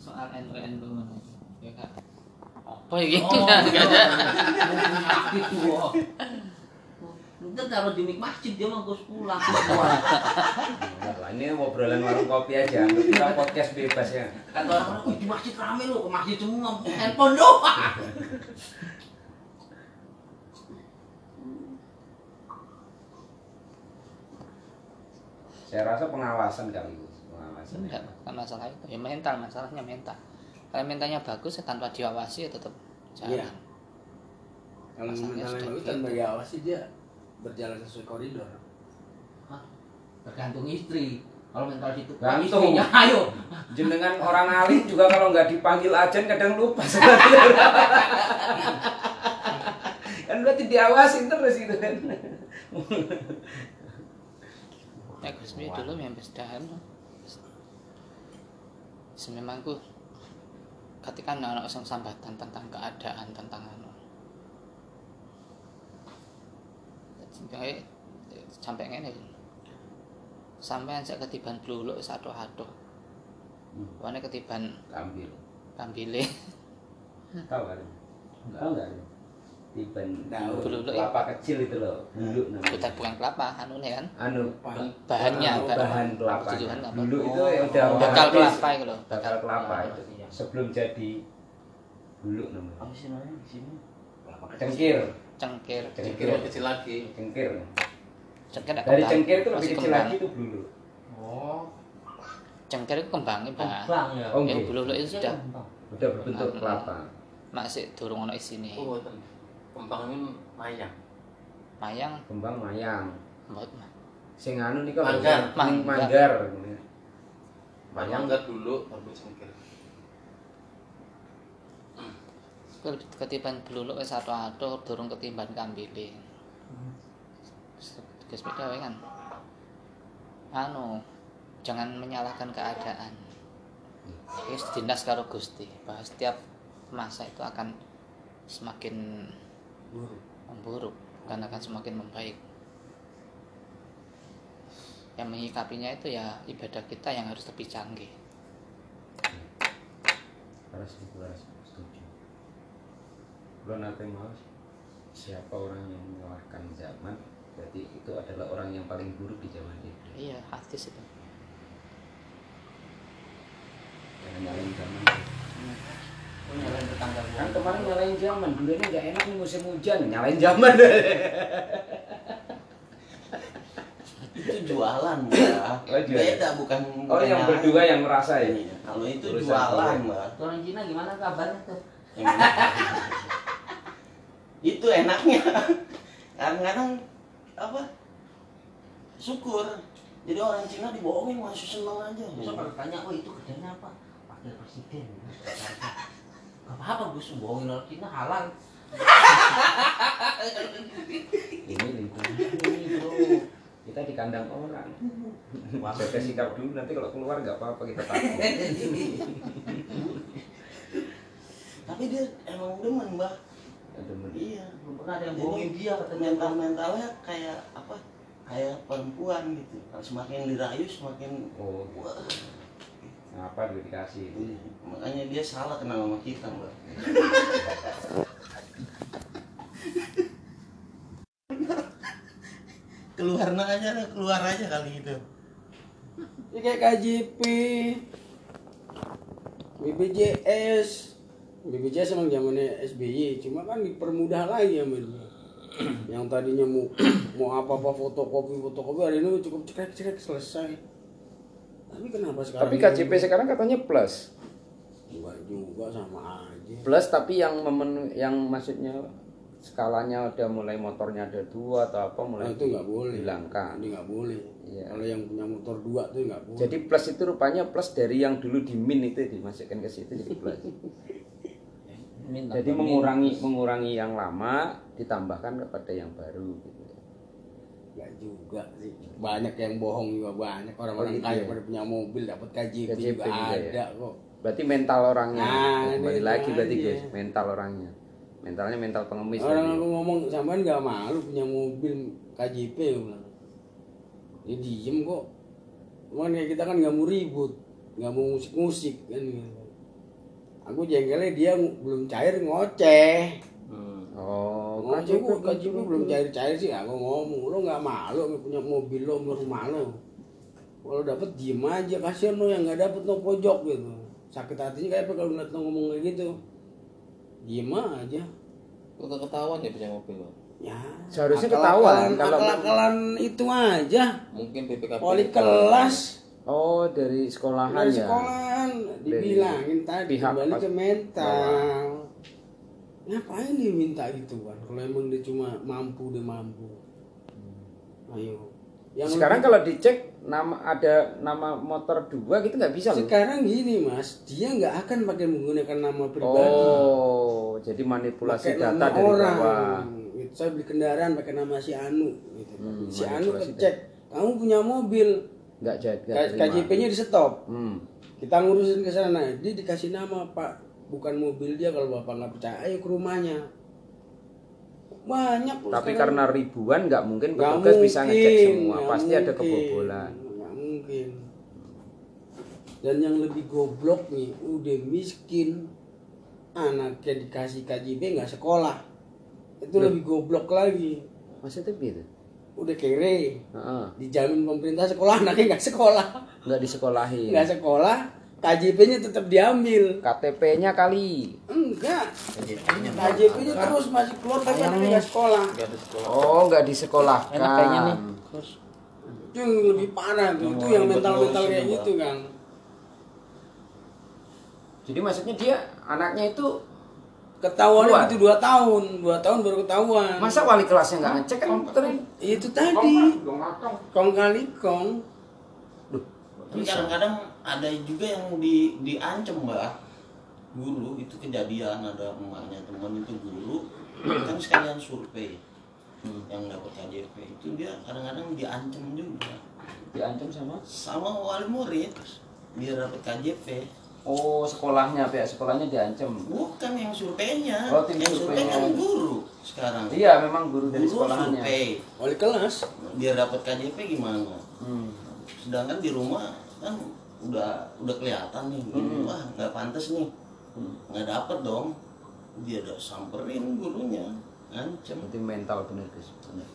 soal NU ngono. Ya kak. Apa iki? Oh, masjid tuh. oh. Lu taruh di masjid dia mau gus pulang. Enggak lah, ini obrolan warung kopi aja. Kita podcast bebas ya. Kata orang, "Wih, di masjid rame lu, ke masjid semua handphone doang." Saya rasa pengawasan kali Bu. Pengawasan. Enggak, bukan masalah itu. Ya mental, masalahnya mental. Kalau mentalnya bagus ya tanpa diawasi ya tetap jalan. Iya. Kalau mentalnya bagus gitu. tanpa diawasi dia berjalan sesuai koridor. Hah? Tergantung istri. Kalau mental situ, Gantung. istrinya ayo. Jenengan orang alim juga kalau nggak dipanggil ajan kadang lupa kan berarti diawasin terus gitu kan. Ya Gus Mi dulu yang pesdahan. Sememangku ketika anak sing sambatan tentang keadaan tentang anu. Sampai sampai ngene. Sampai saya ketiban bluluk satu adoh. Wane ketiban Ambil. kambile. Tahu kan? Tahu nggak? Tiban Tahu. Beluluk ya? kelapa kecil itu loh. Beluluk namanya. Kita bukan kelapa anu nih kan. Anu Bahannya anu, bahan kelapa. Tujuan apa? Dulu itu yang udah Bakal udah kelapa itu loh. Bakal kelapa Iya, itu. iya. Sebelum jadi buluk namanya. Apa sih namanya di sini? Cengkir. Cengkir. Cengkir. Kecil kecil lagi. Cengkir. Cengkir Dari kembang. cengkir itu lebih kecil lagi itu buluk. Oh, Cengkir itu kembangnya, Pak. kembang ya. Oh, bululuk itu sudah Kembang. Udah berbentuk kelapa. masih durung ono isine. Oh. Kembang ini mayang. Mayang Kembang mayang. mah. Sing anu nika Manggar. Manggar. manggar. Mayang enggak dulu baru cengkir. Kuwi ketiban bluluk wis ado-ado durung ketiban kambile. Gus beda wae kan. Anu, jangan menyalahkan keadaan. Wis dinas karo Gusti, bahwa setiap masa itu akan semakin Buruk. memburuk bukan akan semakin membaik. Yang menyikapinya itu ya ibadah kita yang harus lebih canggih. Harus setuju. Kalau nanti mau siapa orang yang menyalahkan zaman berarti itu adalah orang yang paling buruk di zaman itu. Iya, hadis itu. Jangan nyalain zaman. Oh, nyalain tetangga gua. Kan kemarin nyalain zaman, dulu ini nggak enak nih musim hujan, nyalain zaman. itu jualan ya Oh, jualan. beda bukan Oh bukan yang nyalain. berdua yang merasa ya. Iya, kalau itu Urusan jualan mbak Orang Cina gimana kabarnya tuh? Itu enaknya kadang-kadang apa syukur jadi orang Cina dibohongin masih seneng aja Besok kalau tanya, oh itu kerjanya apa? Wakil presiden. Gak apa-apa Gus, bohongin orang Cina halal. Ini lingkungan ini bro. Kita di kandang orang. Jaga sikap dulu nanti kalau keluar nggak apa-apa kita takut. tapi dia emang demen mbak Ada men- iya Belum pernah ada yang Jadi, bohongin dia katanya. mental mentalnya kayak apa kayak perempuan gitu semakin dirayu semakin Oh, wah apa dulu dikasih? Iya, makanya dia salah kenal sama kita mbak keluar aja lah, keluar aja kali itu Ya kayak KJP, BPJS, BPJS emang zamannya SBY, cuma kan dipermudah lagi sama dia. Yang tadinya mau mau apa-apa fotokopi fotokopi hari ini cukup cekrek-cekrek selesai. Tapi kenapa sekarang? Tapi KJP sekarang katanya plus. Enggak juga sama aja. Plus tapi yang memenuhi yang maksudnya skalanya udah mulai motornya ada dua atau apa mulai Nah, itu nggak boleh. dihilangkan. Ini nggak boleh. Iya. Kalau yang punya motor dua tuh nggak boleh. Jadi plus itu rupanya plus dari yang dulu di min itu dimasukkan ke situ jadi plus. Minta Jadi mengurangi mengurangi yang lama ditambahkan kepada yang baru gitu. Nggak juga sih. Banyak yang bohong juga banyak. Orang-orang Oh, gitu kaya ya? pada punya mobil dapat KJP, KJP juga juga ya? ada kok. Berarti mental orangnya. Nah, Kembali itu lagi berarti aja. guys, mental orangnya. Mentalnya mental pengemis Orang aku ngomong sampean nggak malu punya mobil KJP bilang. Dia diem kok. Cuman kayak kita kan nggak mau ribut, nggak mau musik-musik kan. gitu. aku jengkelnya dia belum cair ngoceh. Oh, ngoceh kok KJP belum cair cair sih aku ngomong. Lo nggak malu nggak punya mobil lo rumah lo kalau dapet diem aja. Kasihan lo yang nggak dapet no pojok gitu. Sakit hatinya kayak apa kalau ngeliat lo ngomong kayak gitu? Diem aja. Lu gak ketahuan ya punya mobil lo? ya. Seharusnya ketahuan kalau- akal-akalan itu aja. Mungkin BPKB wali kelas. Oh, dari sekolahan dari ya. sekolahan. Dibilangin tadi pihak kembali ke mental ngapain dia minta gitu kan kalau emang dia cuma mampu dia mampu. Ayo. Yang Sekarang lebih- kalau dicek nama ada nama motor dua gitu nggak bisa loh. sekarang gini mas dia nggak akan pakai menggunakan nama pribadi. Oh, jadi manipulasi pakai data dari orang. Bawah. Gitu, saya beli kendaraan pakai nama si Anu gitu. Hmm, si Anu kecek kamu punya mobil? Nggak jadi. KJP-nya di stop. Hmm. kita ngurusin ke sana. Dia dikasih nama pak bukan mobil dia kalau bapak nggak percaya ayo ke rumahnya banyak loh Tapi sekarang. karena ribuan nggak mungkin petugas bisa ngecek semua. Pasti ada mungkin, kebobolan. nggak mungkin dan yang lebih goblok nih udah miskin anaknya dikasih KJP nggak sekolah itu lebih goblok lagi Maksudnya gitu? udah kere Heeh. dijamin pemerintah sekolah anaknya nggak sekolah Nggak disekolahin. nggak sekolah KJP-nya tetap diambil. KTP-nya kali. enggak. KJP-nya KJP-nya terus masih keluar tapi anaknya nggak sekolah. Ada sekolah. Oh, nggak disekolahkan. Enak kayaknya nih. Terus itu yang lebih parah tuh itu yang mental mental kayak gitu kan Jadi maksudnya dia anaknya itu ketahuan itu dua tahun dua tahun baru ketahuan. Masa wali kelasnya nggak ngecek kan komputernya? itu tadi. Kong kali kong. Tapi kadang-kadang ada juga yang di diancem mbak. Guru itu kejadian ada emaknya teman itu guru kan sekalian survei yang dapat KJP itu dia kadang-kadang diancem juga. Diancam sama? sama wali murid biar dapat KJP Oh, sekolahnya pihak sekolahnya diancam. bukan yang surveinya. Oh, tim yang survei surveinya. kan guru sekarang. Iya, memang guru dari guru sekolahnya. survei. Wali kelas. Biar dapat KJP gimana? Hmm. sedangkan di rumah kan udah udah kelihatan nih ini wah nggak pantas nih nggak dapet dong dia udah samperin gurunya ngancem Berarti mental bener guys. Bener.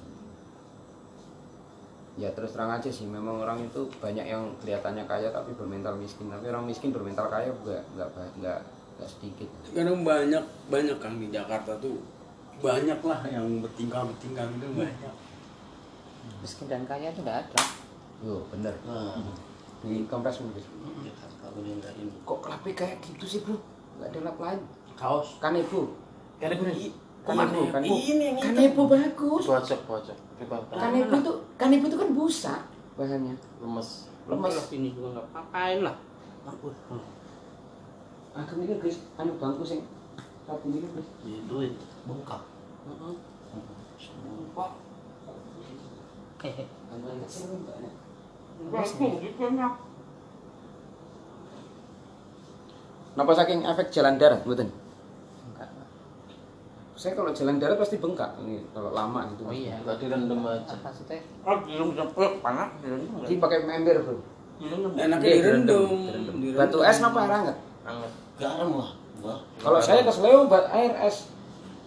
Ya terus terang aja sih, memang orang itu banyak yang kelihatannya kaya tapi bermental miskin. Tapi orang miskin bermental kaya juga nggak nggak nggak sedikit. sekarang banyak banyak kan di Jakarta tuh banyak lah yang bertingkah bertingkah itu banyak miskin dan kaya itu nggak ada. Yo bener. nah Di kompres udah nggak ini Kok kelapi kayak gitu sih bro? Nggak ada lap lain. kaos Kan ibu. kan ini Kan ibu. Kan ibu. ini yang Kan ibu bagus. Pojok, pojok. Tapi bang, Kan ibu tuh kan ibu tuh kan busa bahannya. lemes. Lemes. ini juga nggak apa-apain lah Aku mikir guys, anu bangku sing rapi ini guys. itu bengkak sumpah Bangku banyak. Kenapa saking efek jalan darat, betul? Enggak. Saya kalau jalan darat pasti bengkak ini kalau lama gitu. Oh iya. Gak direndam aja. Apa maksudnya? oh belum cepet panas belum Jadi pakai ember bro. enaknya Iya, direndam direndam. direndam. Batu es apa air hangat? Anget. garam lah wah Kalau saya ke Seleo ba- air es.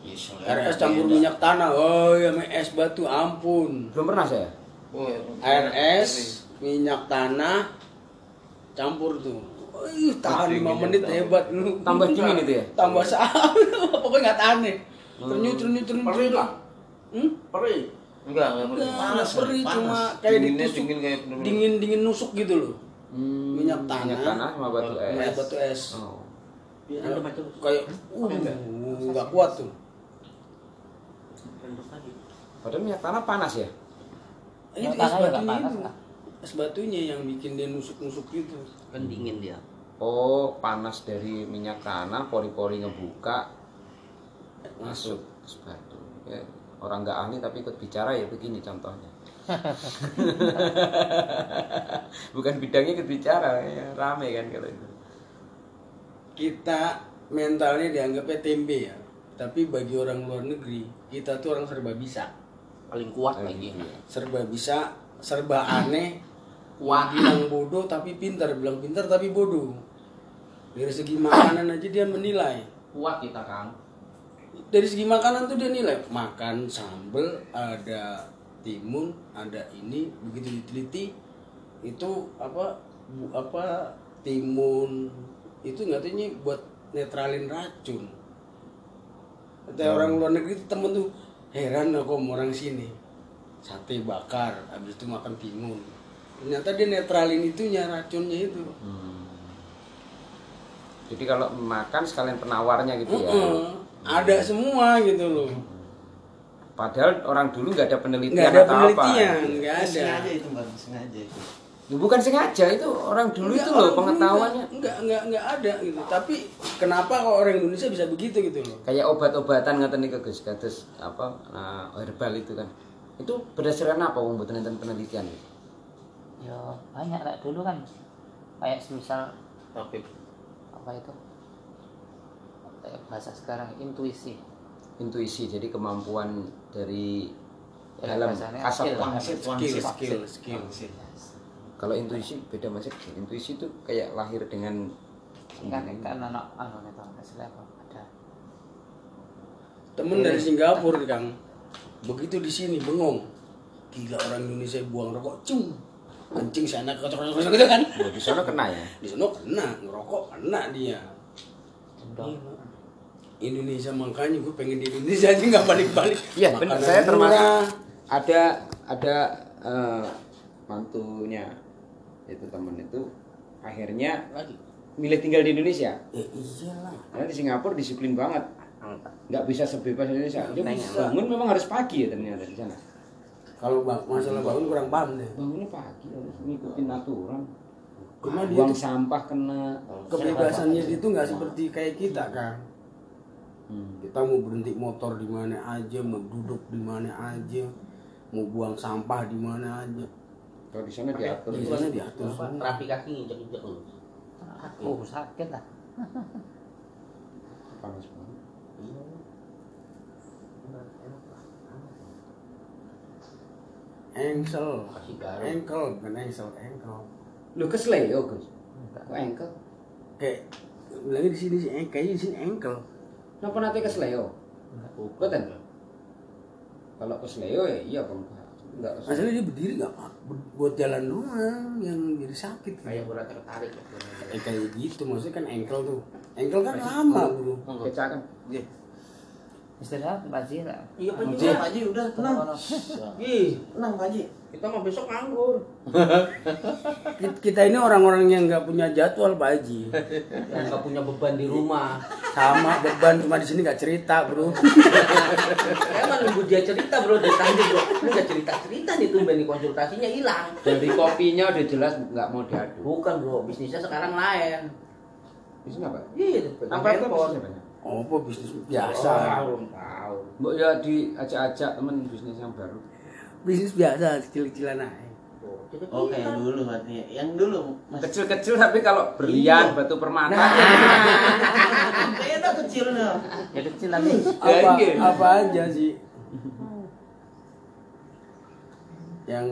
ya, air es campur minyak tanah oh ya es batu ampun Belum pernah saya. Oh, iya. air es minyak tanah campur tuh. Wih, tahan Dingin 5 yang menit tahu. hebat lu. Tambah dingin itu ya? tambah saham. Pokoknya nggak tahan nih. Ternyut ternyut ternyut Perih lah. hmm? perih. Enggak, enggak Panas, perih panas. cuma kayak Dinginnya ditusuk. dingin kayak dingin dingin nusuk gitu loh. Hmm, minyak tanah Minyak tanah. sama batu es. Minyak batu es. Oh. Macam kayak uh nggak kuat tuh. Padahal minyak tanah panas ya? ini Minyak tanah ya batunya panas itu. Lah. Es batunya yang bikin dia nusuk nusuk gitu kan dingin dia Oh, panas dari minyak tanah, pori-pori ngebuka, masuk es batu. Ya, orang nggak ahli tapi ikut bicara ya begini contohnya. Bukan bidangnya ikut bicara, ya, rame kan kalau itu. kita mentalnya dianggapnya tempe ya tapi bagi orang luar negeri kita tuh orang serba bisa paling kuat Kayak lagi serba bisa serba aneh kuat bilang bodoh tapi pintar. Bilang pintar tapi bodoh. Dari segi makanan aja dia menilai. Kuat kita Kang. dari segi makanan tuh dia nilai. Makan sambel ada timun ada ini. Begitu diteliti itu apa bu- apa timun. Itu katanya buat netralin racun. Kata orang luar negeri itu temen tuh heran aku sama orang sini. Sate bakar habis itu makan timun ternyata dia netralin itunya racunnya itu Jadi kalau makan sekalian penawarnya gitu ya. Heeh. ada semua gitu loh Padahal orang dulu nggak ada penelitian nggak ada atau penelitian apa. nggak ada sengaja itu bang sengaja itu Ya, bukan sengaja itu orang dulu Enggak, itu loh pengetahuannya. enggak, enggak enggak enggak ada gitu tapi kenapa kok orang Indonesia bisa begitu gitu loh Kayak obat-obatan ngatain nih Gus, kados apa nah, herbal itu kan. Itu berdasarkan apa enten penelitian? Ya banyak lah dulu kan kayak semisal Tapi apa itu? Kayak bahasa sekarang intuisi. Intuisi, jadi kemampuan dari Ya, dalam kasat skill. Wangsit, skill skill skill Wangsit. Kalau intuisi beda mas Intuisi itu kayak lahir dengan kan kan anak anu itu ada. Temen dari Singapura kang. Begitu di sini bengong. Gila orang Indonesia buang rokok. Cung kencing sana kocok kocok kocok gitu kan Oh, di sana kena ya. di sana kena ngerokok kena dia Gila. Indonesia makanya gue pengen di Indonesia aja nggak balik-balik Iya, benar. Saya termasuk murah. ada ada eh, mantunya itu temen itu akhirnya lagi milih tinggal di Indonesia. ya iyalah Karena di Singapura disiplin banget. Nggak bisa sebebas Indonesia. Dia bangun memang harus pagi ya ternyata di sana. Kalau bang, masalah bangun kurang paham deh Bangunnya pagi harus ngikutin aturan. cuma dia Buang sampah kena. kebebasannya itu nggak seperti kayak kita kan Hmm. kita mau berhenti motor di mana aja mau duduk di mana aja mau buang sampah di mana aja Kalau di sana diatur. di sana diatur. Terapi kaki injek-injek lu. oh sakit lah Panas banget. Engsel garam. engkel bukan engsel engkel Lu kesleo Gus. Kok engkel? kayak bilangnya di sini sih engkel kayaknya di sini engkel Napa nanti kesleo? Betul. Kalau kesleo ya iya bang. Enggak kesleo. masalahnya dia berdiri nggak pak buat jalan doang yang jadi sakit Kayak bola tertarik. eh, kayak gitu maksudnya kan engkel tuh engkel kan lama bro Kecakan. Istirahat Pak lah Iya Pak Pak Ji. Haji, Pak Haji udah tenang Ih, tenang Pak Haji kita mau besok nganggur. Kit- kita ini orang-orang yang nggak punya jadwal pak Haji Yang nggak punya beban di rumah. sama beban cuma di sini nggak cerita bro Emang nunggu dia cerita bro dari tadi bro. Lu nggak cerita cerita nih tuh nih konsultasinya hilang. Dari kopinya udah jelas nggak mau diadu. Bukan bro, bisnisnya sekarang lain. Di sini apa? Iya, pegang Apa bisnisnya apa bisnis biasa? Oh, tahu. Mbok ya diajak-ajak temen bisnis yang baru. bisnis biasa kecil-kecilan aja. Jadi oh kayak dulu berarti yang dulu mas. Kecil-kecil tapi kalau berlian, batu permata. beda kecilnya ya kecil lagi apa iya. apa aja sih? Yang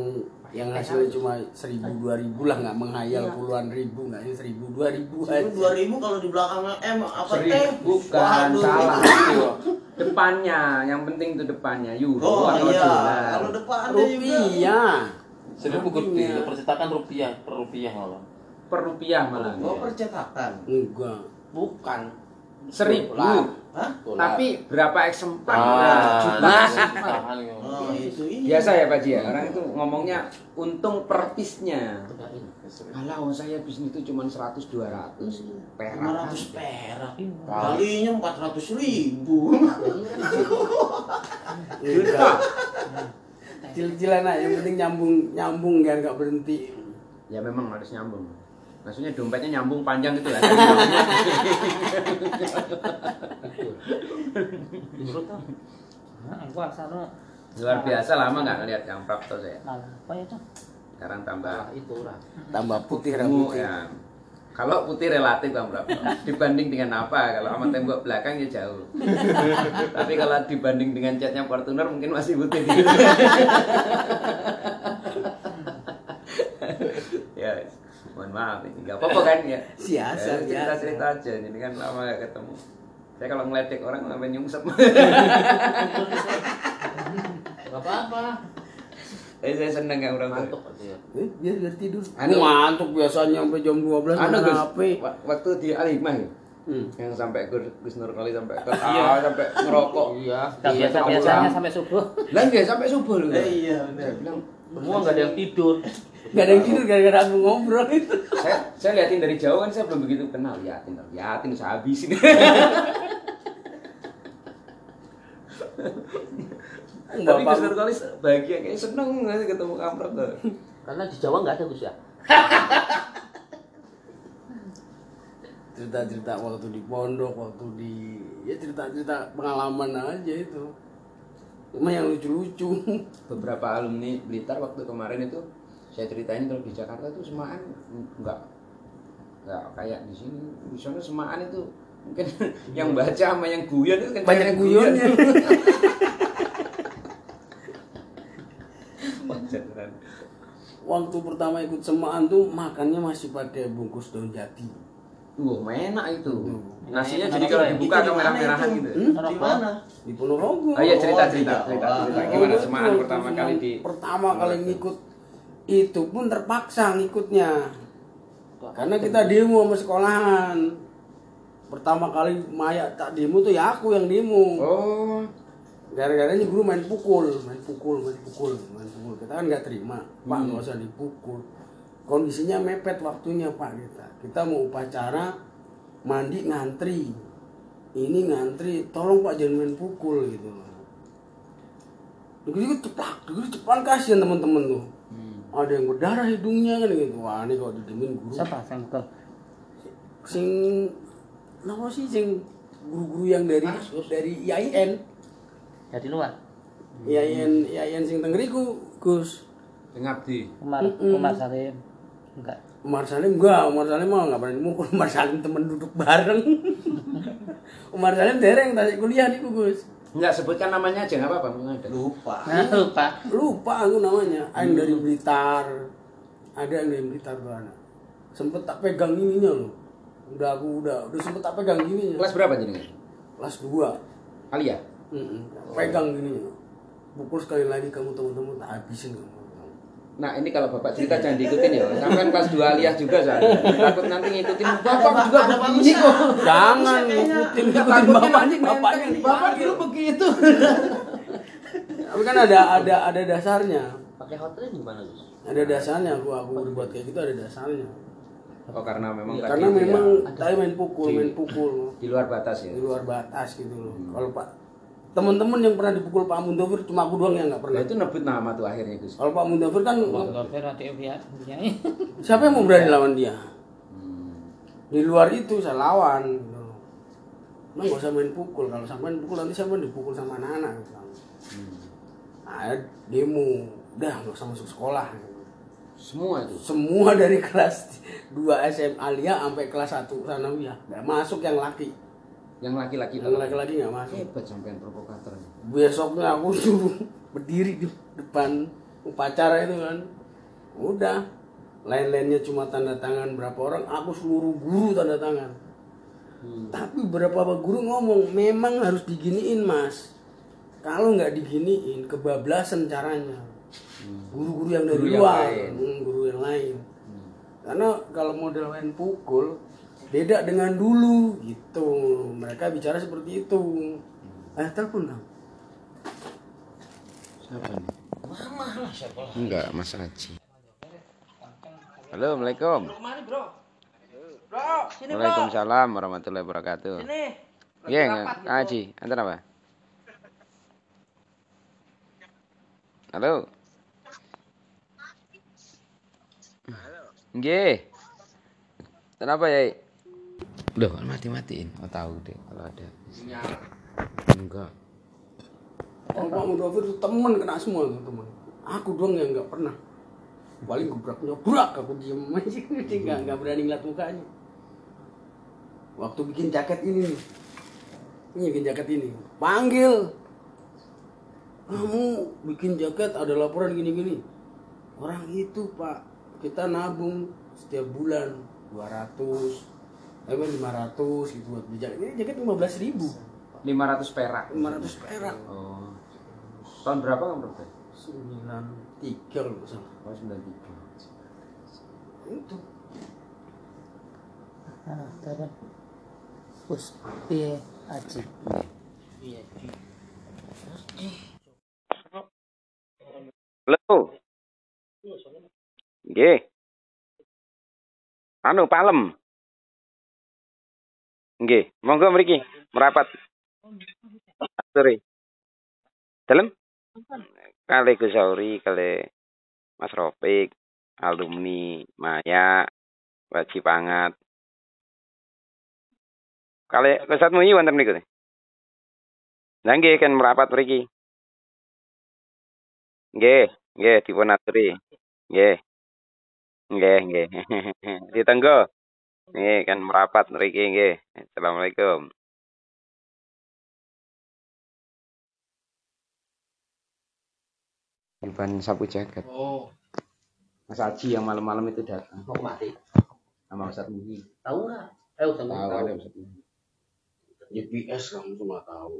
yang hasilnya cuma seribu dua ribu lah nggak menghayal puluhan ribu nggak sih seribu dua ribu itu dua ribu kalau di belakangnya M apa T Seribu bukan Waduh. salah itu. Depannya, yang penting itu depannya euro oh atau iya dolar. kalau juga rupiah seribu gede, percetakan rupiah per rupiah malah. Per rupiah malah. oh percetakan enggak Bukan. Seribu. Hah? Tapi berapa eksemplar? Ah, Juta. tahan ya. oh itu iya Biasa ya Pak Ji ya, orang itu ngomongnya untung per. Alah, oh, saya bisnis itu cuma 100 200 perak. 500 perak kalinya 400 ribu Juta. kecil-kecilan aja yang penting nyambung nyambung kan nggak berhenti Ya memang harus nyambung. Maksudnya dompetnya nyambung panjang gitu lah. nah, sana Luar biasa lama nggak ngeliat yang Prapto saya. malah apa ya tuh Sekarang tambah Nah, itu lah. tambah putih ungu rambutnya ya. Kalau putih relatif Bang Prapto. Dibanding dengan apa? Kalau sama tembok belakang ya jauh. Tapi kalau dibanding dengan catnya Fortuner mungkin masih putih dikit. ya. Mohon maaf ini nggak apa-apa kan ya Siasa, cerita biasa. cerita aja jadi kan lama gak ketemu saya kalau ngeledek orang sampai nyungsep Gak apa-apa. eh saya seneng ya orang Ngantuk ya. Eh, biar biar tidur. Anu. Ngantuk biasanya sampai jam 12 Anu Gus, waktu di Alimah ya, Hmm. yang sampai Gus, Gus Nur kali sampai ketawa sampai ngerokok. Iya. Iya, biasa biasanya orang. sampai subuh. Lah enggak sampai subuh loh. Eh, iya, benar. Saya bilang, Semua nggak ada yang tidur. Gak ada yang tidur gara-gara aku ngobrol itu. saya saya liatin dari jauh kan saya belum begitu kenal liatin liatin saya habisin tapi Gus kali bahagia kayak seneng nggak sih ketemu kamprot tuh Karena di Jawa nggak ada Gus ya. cerita-cerita waktu di pondok, waktu di ya cerita-cerita pengalaman aja itu. Cuma yang lucu-lucu. beberapa alumni Blitar waktu kemarin itu saya ceritain kalau di Jakarta tuh semaan nggak nggak kayak di sini di sana semaan itu mungkin yang baca sama yang guyon itu kan Banyak yang guyonnya. Waktu pertama ikut semaan tuh makannya masih pakai bungkus daun jati. Wah, enak itu. Hmm. Nasinya jadi kalau ya? dibuka mana merah-merahan itu? gitu. Hmm? Di mana? Di Ponorogo. Oh iya cerita Oh, cerita di cerita, Jawa. cerita. Oh, Gimana waktu pertama kali di pertama kali ngikut itu pun terpaksa ngikutnya karena kita demo sama sekolahan pertama kali Maya tak demo tuh ya aku yang demo Oh, gara-gara ini guru main pukul main pukul main pukul main pukul kita kan nggak terima pak nggak usah dipukul kondisinya mepet waktunya pak kita kita mau upacara mandi ngantri ini ngantri tolong pak jangan main pukul gitu Begitu ceplak, begitu ceplak kasihan teman-teman tuh. Ada yang berdarah hidungnya kan gitu. Wah ini kalau didemin guru. Siapa yang betul? Sing, kenapa sih sing guru-guru yang dari dari IAIN, di luar. IAIN, IAIN sing tenggeriku, Gus. ngabdi. Umar Umar Salim. Enggak. Umar Salim enggak, Umar Salim mah enggak berani mukul Umar Salim temen duduk bareng. Umar Salim dereng tadi kuliah nih Gus. Enggak sebutkan namanya aja enggak apa-apa. Lupa. Nah, lupa. Lupa aku namanya. Ada yang dari Blitar. Ada yang dari Blitar tuh anak. Sempet tak pegang ininya loh. Udah aku udah udah sempet tak pegang gininya. Kelas berapa jenengan? Kelas 2. Alia. Mm-mm. Pegang gini. Pukul sekali lagi kamu teman-teman tak habisin kamu. Nah ini kalau bapak cerita jangan diikutin ya. Sampai kelas 2 Aliyah juga soalnya. Takut nanti ngikutin bapak juga begini kok. Jangan ngikutin ngikutin bapaknya bapaknya Bapak dulu begitu. Tapi kan ada ada ada dasarnya. Pakai hotline gimana Gus? Ada dasarnya aku aku berbuat kayak gitu ada dasarnya. Oh karena memang tadi Karena itu ya, memang tadi main pukul, Di- main pukul di luar batas ya. di luar batas gitu loh. Kalau Pak teman-teman yang pernah dipukul Pak Mundofir cuma aku doang yang nggak Nah, pernah. itu nebut nama tuh akhirnya Gus. Kalau Pak Mundofir kan biar biar siapa yang mau berani lawan dia? Hmm. Di luar itu saya lawan. Gitu. Nah, nggak usah main pukul. Kalau sampai main pukul nanti siapa yang dipukul sama anak-anak. Gitu. Nah, demo, udah nggak usah masuk sekolah. Gitu. Semua itu. Semua dari kelas 2 SMA Lia sampai kelas 1 Sanawiyah nggak masuk yang laki. Yang laki-laki Yang laki-laki nggak masuk. hebat sampean provokator. Besoknya aku suruh berdiri di depan upacara itu kan. Udah. Lain-lainnya cuma tanda tangan berapa orang, aku seluruh guru tanda tangan. Tapi beberapa guru ngomong, memang harus diginiin mas. Kalau nggak diginiin, kebablasan caranya. Guru-guru yang dari Guru yang luar, lain. hmm, guru yang lain. Karena kalau model main pukul, beda dengan dulu gitu. Mereka bicara seperti itu. Eh, telepon dong. Siapa nih? Enggak, Mas Aji. Halo, Assalamualaikum. Waalaikumsalam warahmatullahi wabarakatuh. Iya, Aji. Antar apa? Halo. Nggih. Kenapa ya? Loh, mati-matiin. Oh, tahu deh kalau ada. Enggak. Kalau Pak Mudofir temen kena semua tuh temen. Aku doang yang nggak pernah. Paling gebrak nyobrak aku diem aja nggak nggak berani ngeliat mukanya. Waktu bikin jaket ini nih, ini bikin jaket ini, panggil. Kamu bikin jaket ada laporan gini-gini. Orang itu pak, kita nabung setiap bulan 200 eh 500 gitu buat beli jaket ini jaket 15 ribu 500 perak 500 perak oh tahun berapa kamu berarti 93 kalau nggak salah oh 93 itu Anu, turun. Bus, piye aji? Iya. Halo. Nggih. Anu palem. Nggih, monggo mriki merapat. Sore. Dalem? Kali Gus Sauri, kali Mas Rofik, alumni Maya, wajib pangat. Kali Ustaz Muyi wonten niku. Lah nggih kan merapat mriki. Nggih, nggih dipun aturi. Nggih. Nggih, nggih. Ditenggo. Nggih, kan merapat mriki nggih. Assalamualaikum. Iban sapu jagat. Oh, Mas Aji yang malam-malam itu datang mau mati. sama Ustaz Muhi. Tahu nggak? Eh, tahu. Tahu ada Ustaz Muhi. GPS kamu cuma tahu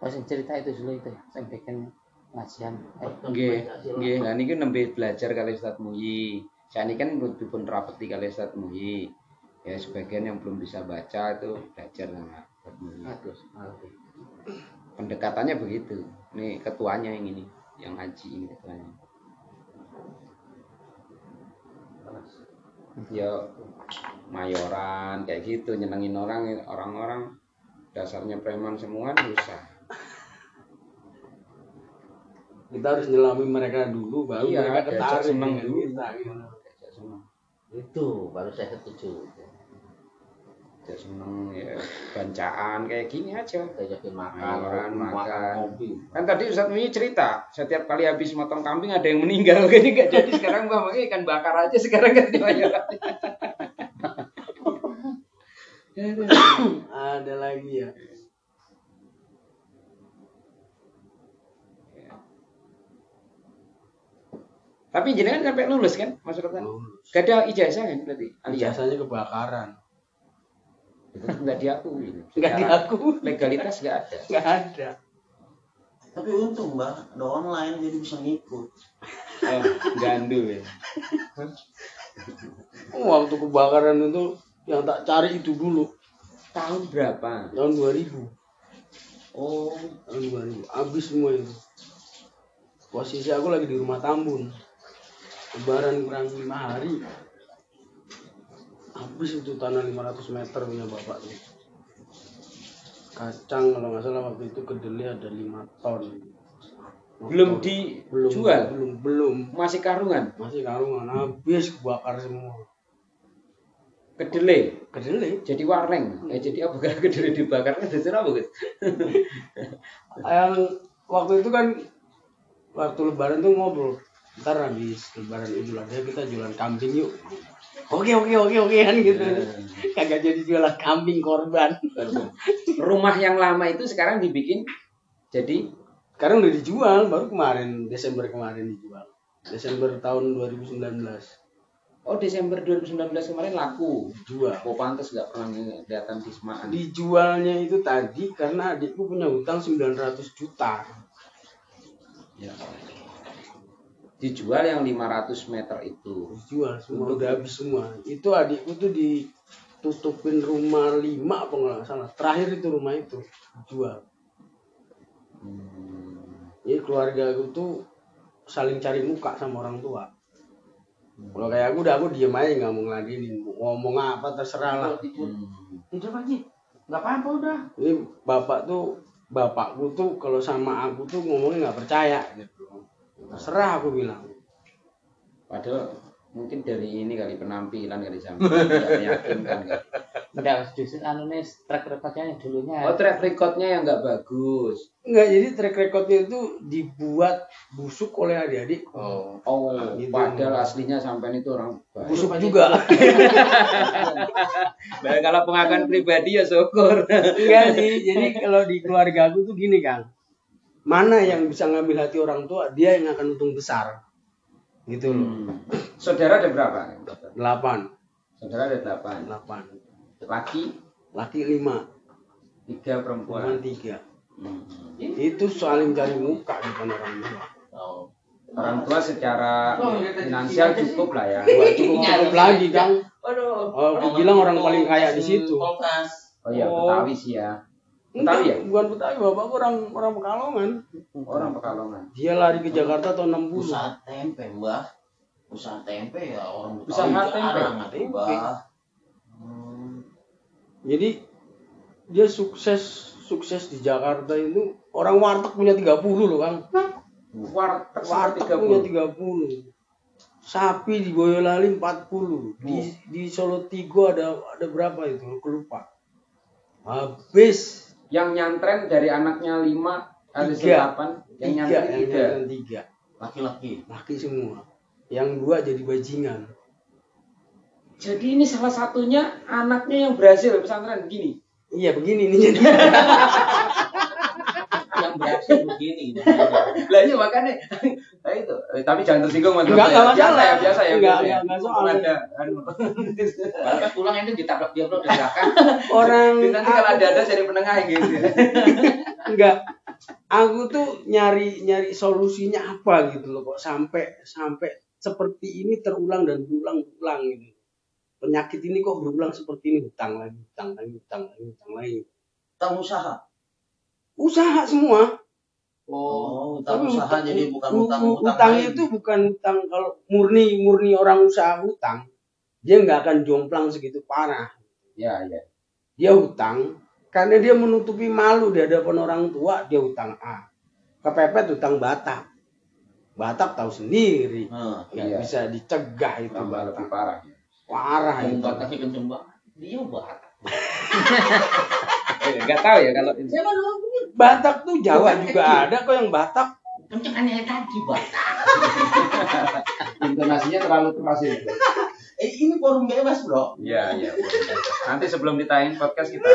Oh, sing cerita itu dulu itu, sing bikin ngajian. Eh, Nggih, nggih. Lah niki nembe belajar kali Ustaz Muhi. Saya ini kan dipun rapeti kali Ustaz Muhi. Ya sebagian yang belum bisa baca itu belajar sama. Pendekatannya begitu. Ini ketuanya yang ini, yang haji ini ketuanya. Ya mayoran kayak gitu nyenengin orang orang-orang dasarnya preman semua susah. kita harus nyelami mereka dulu baru Iya, mereka ketarik seneng dulu. kita gitu. Itu baru saya setuju. Diajak seneng ya bancaan kayak gini aja. Diajakin makan, makan, makan. kopi. Kan tadi Ustadz Mui cerita, setiap kali habis motong kambing ada yang meninggal. Jadi nggak jadi sekarang Mbak makanya ikan bakar aja sekarang kan ada lagi ya Tapi jenengan sampai lulus kan, Rotan? Lulus. Gak ada ijazah kan berarti? Alias Ijazahnya kebakaran itu nggak diakui. nggak Secara diaku Legalitas nggak ada. nggak ada Tapi untung mbak, ada online jadi bisa ngikut. Oh, gandul ya. waktu kebakaran itu yang tak cari itu dulu Tahun berapa? tahun 2000 Oh, tahun 2000 habis semua itu posisi aku lagi di rumah Tambun lebaran kurang lima hari habis itu tanah 500 meter punya bapak tuh kacang kalau nggak salah waktu itu kedelai ada 5 ton belum belum dijual? belum belum Masih karungan? masih karungan habis kebakar semua Kedelai? kedelai Jadi warneng? Eh, jadi apa? Kalau kedelai dibakar kan jadi apa, Gus? yang waktu itu kan waktu lebaran tuh ngobrol ntar habis lebaran idul adha kita jualan kambing yuk. Oke oke oke oke kan gitu. Kagak jadi jualan kambing korban. Rumah yang lama itu sekarang dibikin jadi sekarang udah dijual baru kemarin Desember kemarin dijual. Desember tahun 2019 Oh Desember 2019 kemarin laku. dijual. Oh pantas nggak pernah kelihatan di Semaan. dijualnya itu tadi karena adikku punya hutang 900 juta. Ya. Dijual yang 500 meter itu. dijual semua udah habis semua itu adikku tuh ditutupin rumah lima apa nggak salah terakhir itu rumah itu dijual Hmm. jadi keluarga aku tuh saling cari muka sama orang tua kalau kayak aku udah aku diem aja nggak mau ngeladenin mau ngomong apa terserah lah Hmm. Tidur lagi. Nggak apa-apa udah. ini bapak tuh bapakku tuh kalau sama aku tuh ngomongnya nggak percaya gitu terserah aku bilang Padahal mungkin dari ini kali penampilan kali sama tidak meyakinkan kali. Enggak, justru anu nih track recordnya yang dulunya. Oh track recordnya yang nggak bagus. Enggak, jadi track recordnya itu dibuat busuk oleh adik-adik. Oh. Oh Gitu. padahal aslinya sampean itu orang baik. Busuk juga. Nah, kalau pengakuan pribadi ya syukur. Enggak sih, jadi kalau di keluarga aku tuh gini Kang. Mana yang bisa ngambil hati orang tua, dia yang akan untung besar. gitu loh Hmm. Saudara ada berapa? delapan Saudara ada delapan. delapan Laki laki lima tiga perempuan perempuan. tiga Hmm. itu saling cari muka depan orang tua Oh. Orang tua secara finansial cukup lah ya. Wah, cukup cukup lagi kang Waduh. oh aku bilang orang paling kaya di situ. Oh iya, Oh. Betawi sih ya. Betawi ya? bukan Betawi bapak orang orang Pekalongan Orang Pekalongan. dia lari ke Jakarta tahun 60 Usaha tempe, Mbah. Usaha tempe ya orang Betawi Usaha tempe? jarang atuh, Tempe. Mbah. Hmm. jadi dia sukses sukses di Jakarta itu orang warteg punya 30 loh kang Warteg warteg tiga punya puluh. 30 sapi di Boyolali 40 di di Solo Tigo ada ada berapa itu aku lupa habis Yang nyantren dari anaknya lima ada Tiga. delapan. Yang tiga nyantren tiga. tiga Laki-laki. laki semua yang dua jadi bajingan Jadi ini salah satunya anaknya yang berhasil pesantren begini. iya begini nih jadi Yang berhasil begini. Lah iya makanya. Nah itu. Eh, tapi jangan tersinggung Mas. Enggak, enggak masalah. ya, biasa ya. Enggak, biasa ya. enggak, enggak soal. Ada anu. Kalau pas pulang itu ditabrak dia bro belakang. orang Nanti kalau ada ada jadi penengah gitu. enggak aku tuh nyari nyari solusinya apa gitu loh kok sampai sampai seperti ini terulang dan berulang-ulang gitu penyakit ini kok berulang seperti ini hutang lagi hutang lagi hutang lagi hutang lagi Utang usaha. usaha semua Oh, utang Tapi usaha hutang- jadi bukan utang utang hutang lain. itu bukan hutang kalau murni murni orang usaha hutang dia nggak akan jomplang segitu parah Ya, ya. dia hutang karena dia menutupi malu di hadapan orang tua dia hutang A kepepet hutang Batak Batak tahu sendiri Nah, nggak Iya. bisa dicegah itu Tambah lebih Batak parah. parah yang itu kenceng banget. Dia Enggak tahu ya kalau ini. Batak tuh Jawa Bukan juga kecil. ada kok yang Batak Kenceng yang tadi, batas. Intonasinya terlalu keras itu. Eh, ini forum bebas, Bro. Iya, iya. Nanti sebelum ditayin podcast kita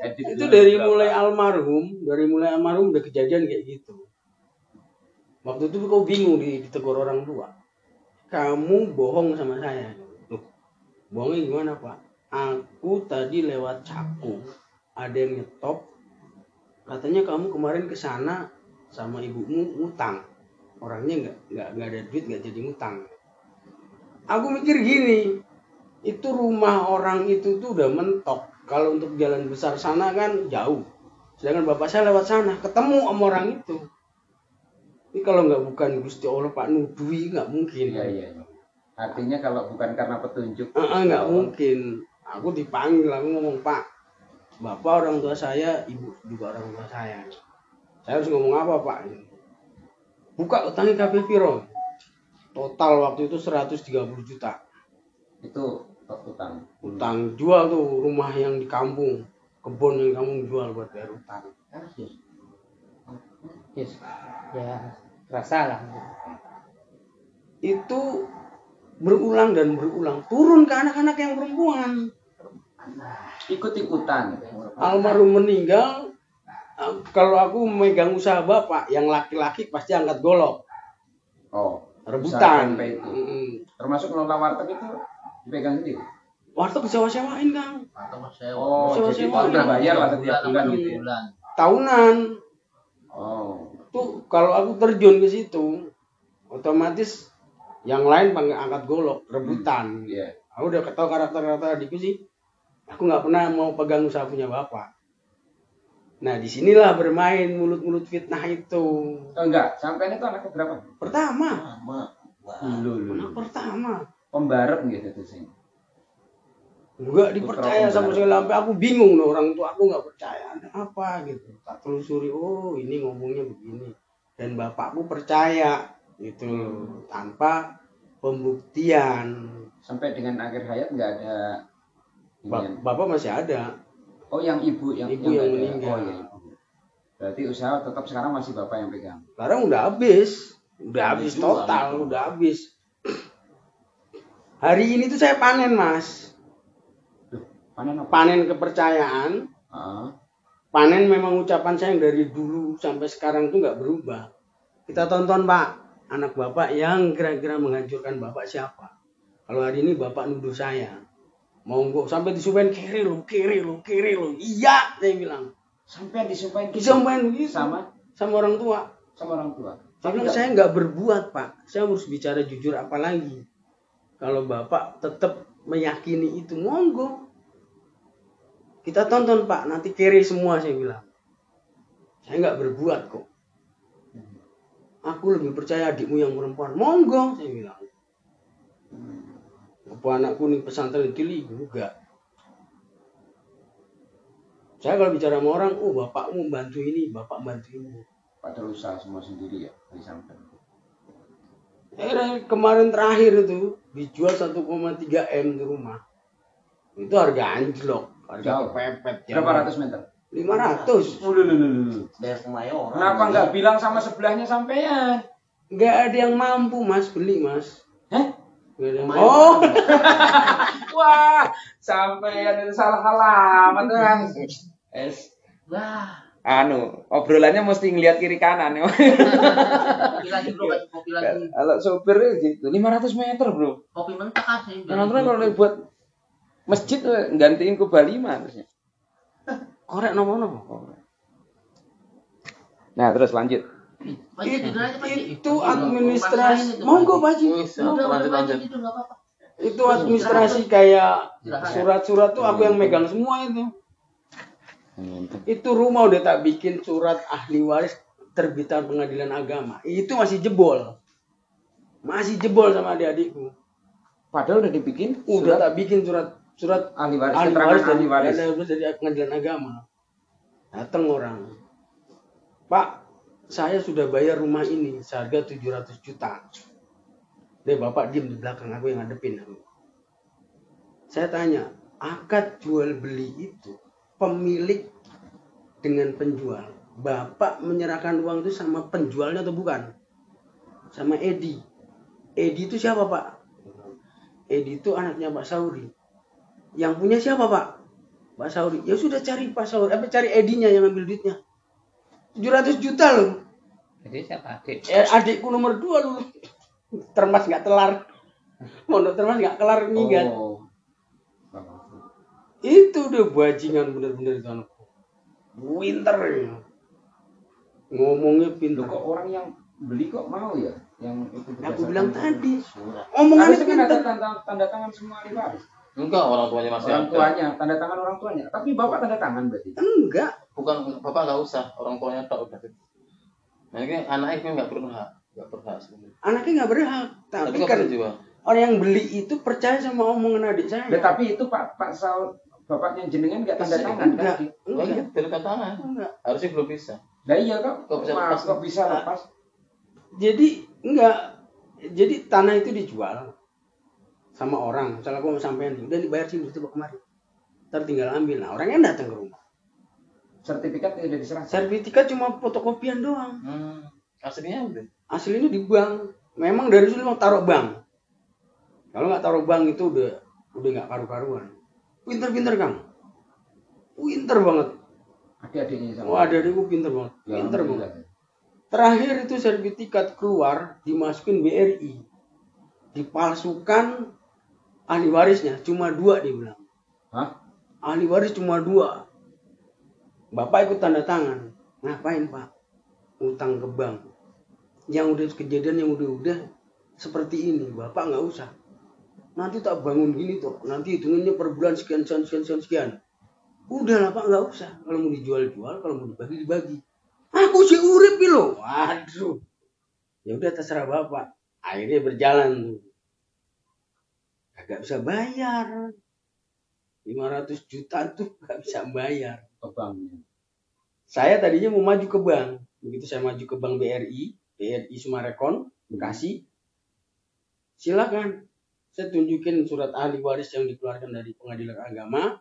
edit itu dulu dari beberapa. mulai almarhum dari mulai almarhum udah kejadian kayak gitu waktu itu kau bingung di, ditegur orang tua kamu bohong sama saya Loh, bohongnya gimana pak aku tadi lewat caku ada yang nyetop katanya kamu kemarin ke sana sama ibumu ngutang orangnya nggak nggak nggak ada duit nggak jadi ngutang aku mikir gini itu rumah orang itu tuh udah mentok kalau untuk jalan besar sana kan jauh sedangkan bapak saya lewat sana ketemu sama orang itu ini kalau nggak bukan Gusti Allah Pak Nudui nggak mungkin Iya, iya. iya. Artinya kalau bukan karena petunjuk. Ah, ah, nggak mungkin aku dipanggil aku ngomong Pak bapak orang tua saya ibu juga orang tua saya. Saya harus ngomong apa Pak? Buka utangnya KP Piro total waktu itu 130 juta. Itu utang. utang jual tuh rumah yang di kampung. Kebun yang kamu jual buat bayar utang. Yes. Ya rasa lah. itu berulang dan berulang. Turun ke anak-anak yang perempuan Ikut-ikutan. almarhum meninggal kalau aku memegang usaha bapak yang laki-laki pasti angkat golok Oh, rebutan itu. Termasuk ngelola warteg itu dipegang sendiri. warteg sewa-sewain kang Mas Sewa. Oh, Sewa- jadi sewa. udah bayar lah setiap bulan Bulan, gitu ya. bulan. tahunan Oh, tuh kalau aku terjun ke situ otomatis yang lain panggil angkat golok rebutan iya. aku udah ketahui karakter-karakter adikku sih aku nggak pernah mau pegang usaha punya bapak. Nah di sinilah bermain mulut-mulut fitnah itu. Oh, enggak, sampai itu anaknya berapa? pertama. Lama. Wah. Anak pertama. Pembarep gitu tuh sih. nggak dipercaya Putra sama sekali. Sampai aku bingung loh orang tua aku nggak percaya. Ada apa gitu? Tak telusuri oh ini ngomongnya begini. Dan bapakku percaya gitu loh tanpa pembuktian. Sampai dengan akhir hayat enggak ada Ba- inian. bapak masih ada Oh, yang ibu yang Ibu yang ada. meninggal. Oh, iya, ibu. Berarti usaha tetap sekarang masih bapak yang pegang. sekarang udah habis udah habis total gitu. udah habis hari ini tuh saya panen mas Panen apa? panen kepercayaan Ah, panen memang ucapan saya yang dari dulu sampai sekarang tuh nggak berubah kita tonton pak anak bapak yang kira-kira menghancurkan bapak siapa? Kalau hari ini bapak nuduh saya, monggo sampai disumpahin kiri lo, kiri lo, kiri lo. Iya, saya bilang. Sampai disumpahin Disumpahin gitu sama sama orang tua. sama orang tua. Nggak- saya nggak berbuat pak, saya harus bicara jujur apa lagi. Kalau bapak tetap meyakini itu, monggo. Kita tonton pak, nanti kiri semua saya bilang. Saya nggak berbuat kok. Aku lebih percaya adikmu yang perempuan, monggo saya bilang. Apa anakku nih pesantren dili enggak. Saya kalau bicara sama orang, oh bapakmu bantu ini, bapak bantu ini. Padahal usaha semua sendiri ya dari sampai. Eh, kemarin terakhir itu dijual 1,3 m di rumah. Itu harga anjlok, harga Jauh. kepepet. Berapa ratus meter? 500. Ulu, ulu, ulu, ulu. Daerah Kemayoran. Kenapa nggak bilang sama sebelahnya sampean? Nggak ada yang mampu mas beli mas. Ada. Oh, Wah, sampean itu salah alamat kan. Es. Wah, Anu, obrolannya mesti ngelihat kiri kanan ya. kopi lagi bro, kopi lagi. Kalau sopir gitu, 500 meter bro. Kopi mentah kasih. Orang-orang kalau buat masjid eh, gantiin kubah lima harusnya. korek nopo nopo. Nah terus lanjut. Itu administrasi. itu, Monggo Pak. Itu administrasi kayak surat-surat tuh aku yang megang semua itu. Itu rumah udah tak bikin surat ahli waris terbitan pengadilan agama. Itu masih jebol. Masih jebol sama adik-adikku. Padahal udah dibikin Udah surat tak bikin surat surat ahli waris, ahli keterangan waris dari, ahli waris. ahli waris dari pengadilan agama. Datang orang. Pak, saya sudah bayar rumah ini seharga 700 juta. Deh bapak diem di belakang aku yang ngadepin aku. Saya tanya, akad jual beli itu pemilik dengan penjual. Bapak menyerahkan uang itu sama penjualnya atau bukan? Sama Edi. Edi itu siapa pak? Edi itu anaknya Pak Sauri. Yang punya siapa Pak? Pak Sauri. Ya sudah cari Pak Sauri. Apa cari Edinya yang ambil duitnya? 700 juta loh. Jadi siapa adik? Eh, adikku nomor dua loh. Termas nggak telar. Mondok termas nggak kelar minggat. Oh. Itu udah bajingan bener-bener anakku. Winter ya. Ngomongnya pinter. kok orang yang beli kok mau ya? Yang itu Aku bilang tadi. Omongannya kan pinter. tanda, tanda tangan semua ahli waris. Enggak, orang tuanya masih Orang ada. tuanya, tanda tangan orang tuanya. Tapi bapak tanda tangan berarti. Enggak. Bukan, bapak nggak usah. Orang tuanya tak udah. Nah, ini anaknya kan nggak berhak. Nggak berhak sebenarnya. Anaknya nggak berhak. Tapi Tapi kan jual. orang yang beli itu percaya sama omongan adik saya. Ya, tapi itu Pak Pak Saul bapaknya jenengan nggak tanda tangan Enggak. Oh iya, Enggak. dari tangan. Enggak. Harusnya belum bisa. Lah iya kok. Kok bisa Maaf, lepas? kok bisa lepas? Jadi enggak. Jadi tanah itu dijual sama orang. Misalnya aku mau sampein, udah dibayar sini itu kemarin. Ntar tinggal ambil. Nah orangnya datang ke rumah. Sertifikat tidak diserahkan. Sertifikat cuma fotokopian doang. Hmm. Aslinya udah. Aslinya di bank. Memang dari dulu mau taruh bank. Kalau nggak taruh bank itu udah udah nggak karu-karuan. Pinter-pinter kang. Pinter banget. Adik-adiknya sama. Oh ada adikku pinter banget. Ya, Pinter banget. Terakhir itu sertifikat keluar dimasukin BRI. Dipalsukan ahli warisnya cuma dua dia bilang. Hah? Ahli waris cuma dua. Bapak ikut tanda tangan. Ngapain pak? Utang ke bank. Yang udah kejadian yang udah-udah seperti ini. Bapak nggak usah. Nanti tak bangun gini tuh. Nanti hitungannya per bulan sekian sekian sekian sekian. sekian. Udah lah pak nggak usah. Kalau mau dijual-jual, kalau mau dibagi dibagi. Aku sih urip loh. Waduh. Ya udah terserah bapak. Akhirnya berjalan tuh. Agak bisa bayar. 500 juta tuh gak bisa bayar. Ke banknya. Saya tadinya mau maju ke bank. Begitu saya maju ke bank BRI, BRI Sumarekon, Bekasi. Silakan. Saya tunjukin surat ahli waris yang dikeluarkan dari pengadilan agama.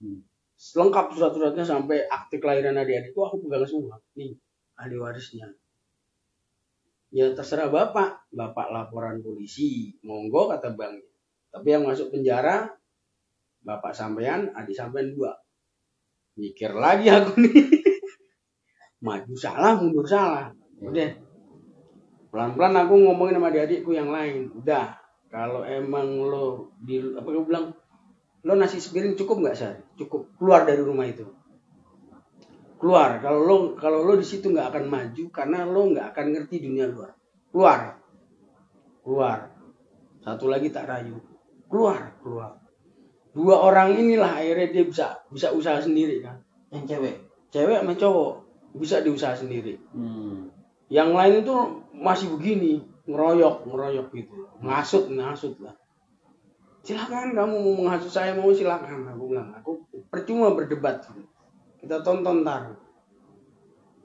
Hmm. Lengkap surat-suratnya sampai akte kelahiran adik-adikku aku pegang semua. Nih, ahli warisnya. Ya terserah Bapak. Bapak laporan polisi. Monggo kata bank. Tapi yang masuk penjara Bapak sampean, adik sampean dua. Mikir lagi aku nih. Maju salah, mundur salah. Udah. pelan-pelan aku ngomongin sama adik-adikku yang lain. Udah. Kalau emang lo di apa gue bilang lo nasi sepiring cukup nggak sih cukup. Keluar dari rumah itu. Keluar. Kalau lo kalau lo di situ nggak akan maju karena lo nggak akan ngerti dunia luar. Keluar. Keluar. Satu lagi tak rayu keluar keluar. Dua orang inilah akhirnya dia bisa bisa usaha sendiri kan? Yang cewek? Cewek sama cowok bisa diusaha sendiri. Hmm. yang lain itu masih begini ngeroyok ngeroyok gitu. Ngasut ngasut lah. Silakan kamu mau menghasut saya mau silakan. Aku bilang aku percuma berdebat. Kita tonton tar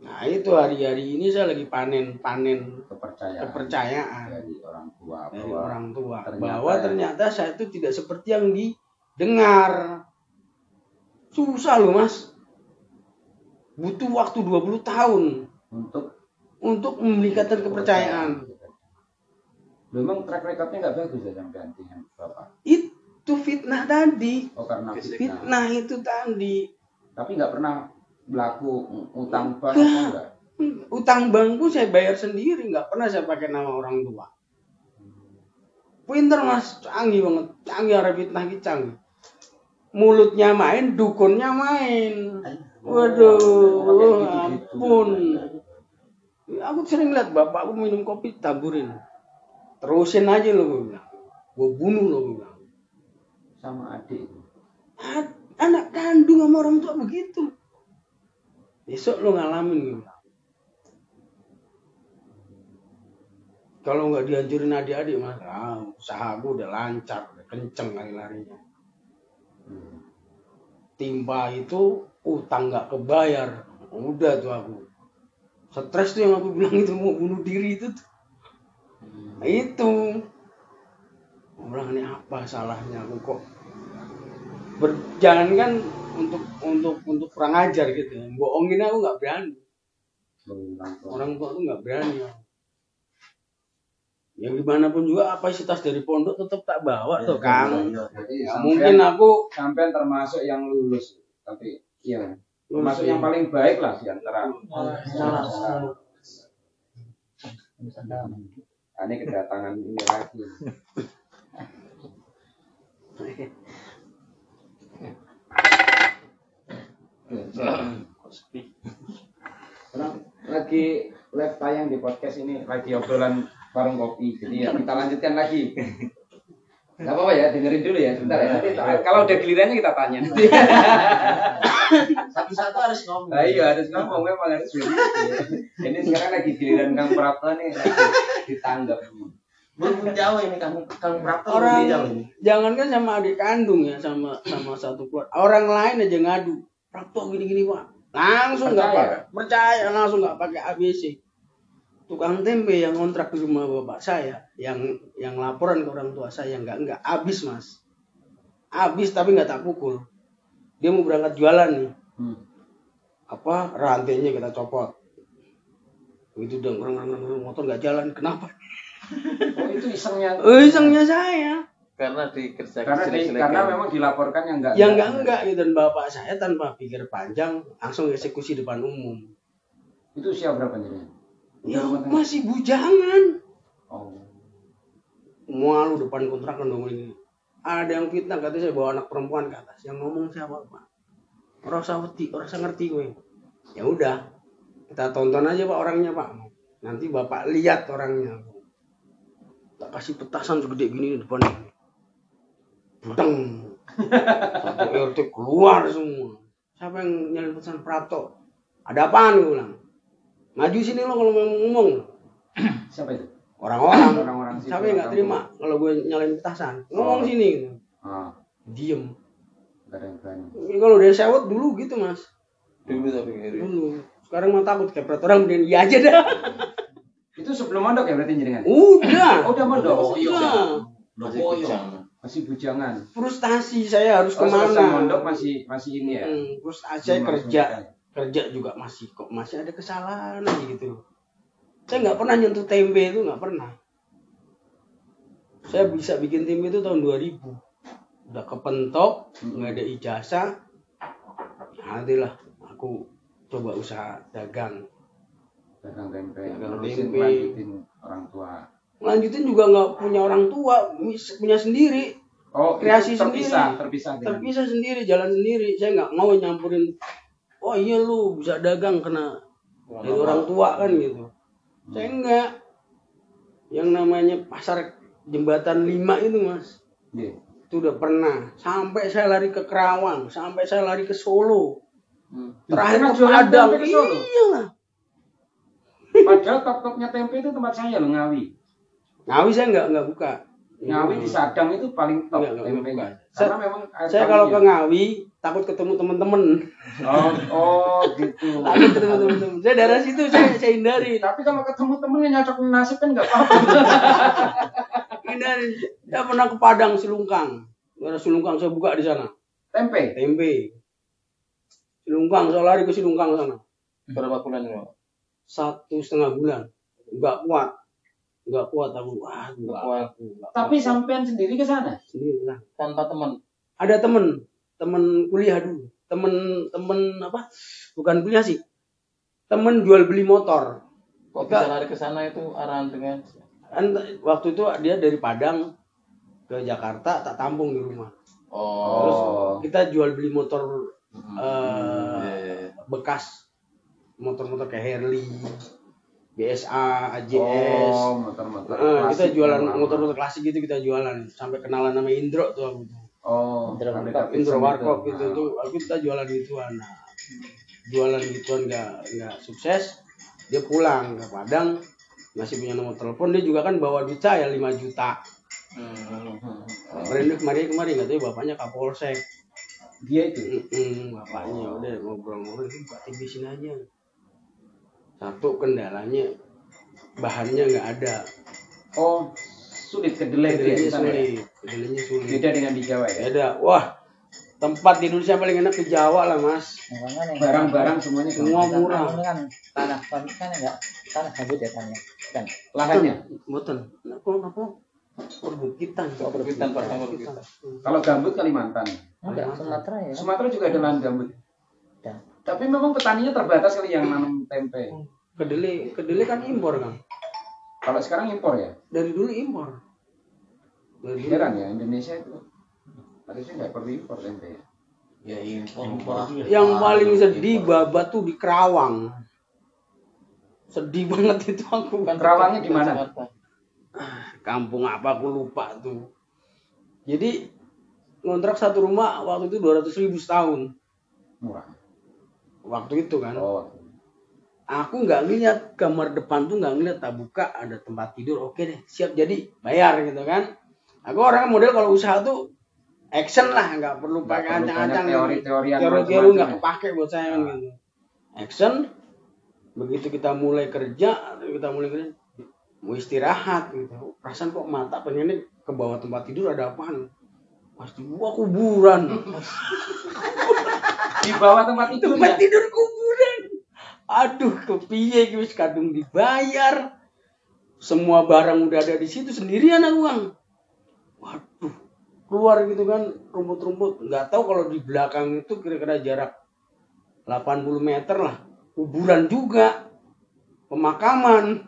nah itu hari-hari ini saya lagi panen panen kepercayaan. kepercayaan dari orang tua dari bahwa orang tua. ternyata bahwa ya. ternyata saya itu tidak seperti yang didengar. Susah loh mas. Butuh waktu 20 tahun untuk untuk meningkatkan kepercayaan. memang track recordnya nggak bagus ya sampai dengan bapak. Itu fitnah tadi. Oh karena fitnah. Fitnah itu tadi. Tapi nggak pernah berlaku utang bank Enggak. apa enggak? Utang bangku saya bayar sendiri nggak pernah saya pakai nama orang tua. Pinter mas. Canggih banget. Canggih fitnah gitu canggih. Mulutnya main dukunnya main. Waduh ampun. Aku sering lihat bapakku minum kopi taburin. Terusin aja lo gue bilang. Gue bunuh lo gue bilang. Sama adik anak kandung sama orang tua begitu besok lo ngalamin bilang kalau nggak dihancurin adik-adik mas ah, usaha gue udah lancar udah kenceng lari-larinya. Timpa itu utang nggak kebayar. Udah tuh aku. Stres tuh yang aku bilang itu mau bunuh diri itu tuh. Nah, itu. Aku bilang ini apa salahnya aku kok? Berjalan kan untuk untuk untuk kurang ajar gitu. Bohongin aku nggak berani. Orang tua. Tuh nggak berani. Yang gimana pun juga kapasitas dari pondok tetap tak bawa tuh kang. Jadi Ya, sampean- mungkin aku sampean termasuk yang lulus. Tapi iya. Lulus, termasuk iya. yang paling baik lah di antara Nah, ini kedatangan ini lagi Lagi live tayang di podcast ini lagi obrolan warung kopi jadi ya kita lanjutkan lagi Gak apa-apa ya, dengerin dulu ya, sebentar ya. Nanti kalau udah gilirannya kita tanya. satu-satu harus ngomong Nah, iya harus ngomong memang harus. Ini sekarang lagi giliran Kang Prapto nih ditanggap. belum jauh ini kang kang Prapto orang jauh ini jangankan sama adik kandung ya sama sama satu keluarga orang lain aja ngadu Prapto gini gini pak. Langsung nggak pakai. Percaya langsung nggak pakai ABC tukang tempe yang kontrak di rumah bapak saya yang yang laporan ke orang tua saya nggak nggak. Habis mas. Habis tapi nggak tak pukul. Dia mau berangkat jualan nih. Hmm. apa? Rantainya kita copot. Itu udah orang orang motor nggak jalan. Kenapa? Oh itu isengnya. eh isengnya saya karena dikerjakan Karena di, karena memang dilaporkan yang enggak. yang enggak enggak gitu. Dan bapak saya tanpa pikir panjang langsung eksekusi depan umum. Itu usia berapa nih? ya masih bujangan. Oh. malu depan kontrakan dong ini. Ada yang fitnah katanya saya bawa anak perempuan ke atas. Yang ngomong siapa pak? Ngerti orang usah ngerti gue. Ya udah kita tonton aja pak orangnya pak. Nanti bapak lihat orangnya. Tak kasih petasan segede gini di depan. ini Budeng. satu RT keluar semua. Siapa yang nyalin petasan Prapto ada apaan gue bilang. Maju sini lo kalau mau ngomong. Siapa itu? orang-orang. Orang-orang siapa yang nggak orang terima kalau gue nyalain petasan? Ngomong Oh. sini gitu. Ah, diem. Enggak ada yang berani. Ini kalau udah sewot dulu gitu mas. Dulu tapi dulu. Sekarang mah takut kayak peraturan kemudian iya aja dah. Itu sebelum mondok ya berarti jenengan? udah. Oh, udah mondok. udah Masih bujang. Masih bujangan. frustasi saya harus Oh, ke mana mondok masih masih ini ya. Hmm, frustasi saya kerja kerja juga masih kok masih ada kesalahan aja gitu saya nggak pernah nyentuh tempe itu nggak pernah saya bisa bikin tempe itu tahun 2000 udah kepentok nggak ada ijazah ya lah aku coba usaha dagang Dagang tempe. Dagang tempe. orang tua. Lanjutin juga nggak punya orang tua punya sendiri. Oh, Kreasi terpisah, sendiri. terpisah dengan terpisah sendiri jalan sendiri. Saya nggak mau nyampurin oh iya lu bisa dagang kena dari orang tua kan gitu. Saya enggak yang namanya pasar jembatan 5 itu mas. Iya. itu udah pernah. Sampai saya lari ke Kerawang sampai saya lari ke Solo. Terakhir Pernah ke Padang. iyalah. Padahal top-topnya tempe itu tempat saya loh Ngawi. Ngawi saya nggak nggak buka Ngawi di Sadang itu paling top Enggak, enggak, tempenya. enggak. Karena memang air saya kalau ke. Ngawi takut ketemu teman-teman Oh, oh gitu. takut ketemu teman-teman saya daerah situ saya saya hindari Tapi kalau ketemu temennya nyocok nasib kan nggak apa-apa. hindari saya pernah ke Padang Silungkang daerah Silungkang saya buka di sana Tempe. tempe Silungkang saya lari ke Silungkang sana Berapa bulan? Pak? satu setengah bulan nggak kuat nggak kuat aku. Wah Nggak kuat. Tapi sampean sendiri ke sana. sendiri lah Tanpa teman. ada temen. Temen kuliah dulu. Temen temen apa? Bukan kuliah sih. Temen jual beli motor. Kok bisa lari ke sana itu arahan dengan? Kan waktu itu dia dari Padang ke Jakarta tak tampung di rumah. Terus Oh. kita jual beli motor iya, iya. bekas. Motor-motor kayak Harley BSA AJS Oh, motor-motor. Eh, kita klasik jualan motor-motor klasik gitu kita jualan sampai kenalan nama Indro tuh aku tuh. Oh, Indro Warkop. Indro Warkop gitu tuh aku kita jualan gituan nah, jualan gituan nggak nggak sukses dia pulang ke Padang masih punya nomor telepon dia juga kan bawa duit saya 5 juta Hmm. kemarin kemarin kemarin nggak tahu bapaknya Kapolsek Dia itu. Mm-mm, bapaknya udah ngobrol-ngobrol itu buka TV sini aja satu kendalanya bahannya nggak ada Oh, sulit kedelai dia di kedelainya ya? sulit kedelainya sulit Beda dengan di Jawa ya. ada wah tempat di Indonesia paling enak ke Jawa lah mas Barang-barang semuanya Semua murah. Kan tanah kan kan enggak tanah gambut ya tanahnya. Kan. Lahannya. Boten. Apa apa? Perbukitan. Perbukitan, Pak, sama Perbukitan. Kalau gambut Kalimantan. Enggak Sumatera ya. Sumatera juga ada lahan gambut. Tapi memang petaninya terbatas kali yang nanam tempe. Kedelai, kedelai kan impor kan. Kalau sekarang impor ya. Dari dulu impor. Dari dulu. Heran ya Indonesia itu harusnya nggak perlu impor tempe ya. Ya impor Pak. Yang paling sedih babat tuh di Kerawang. Sedih banget itu aku kan. Kerawangnya di mana? Kampung apa aku lupa tuh. Jadi ngontrak satu rumah waktu itu 200 ribu setahun. Murah. Waktu itu kan. Oh. Aku nggak ngeliat kamar depan tuh nggak ngeliat. Tak buka ada tempat tidur. Oke deh siap. Jadi bayar gitu kan. Aku orang model kalau usaha tuh action lah. Nggak perlu pakai ancang-ancang teori-teorian teori-teori macam-macam nggak ya. kepake buat saya kan gitu. Action. Begitu kita mulai kerja kita mulai kerja mau istirahat gitu. Perasaan kok mata pengennya ke bawah tempat tidur ada apaan? Pasti gua kuburan. Di bawah tempat itu tempat tidur kuburan aduh kepiye wis kadung dibayar? Semua barang udah ada di situ sendirian aku bang. Waduh keluar gitu kan rumput-rumput. Nggak tahu kalau di belakang itu kira-kira jarak 80 meter lah. Kuburan juga. Pemakaman.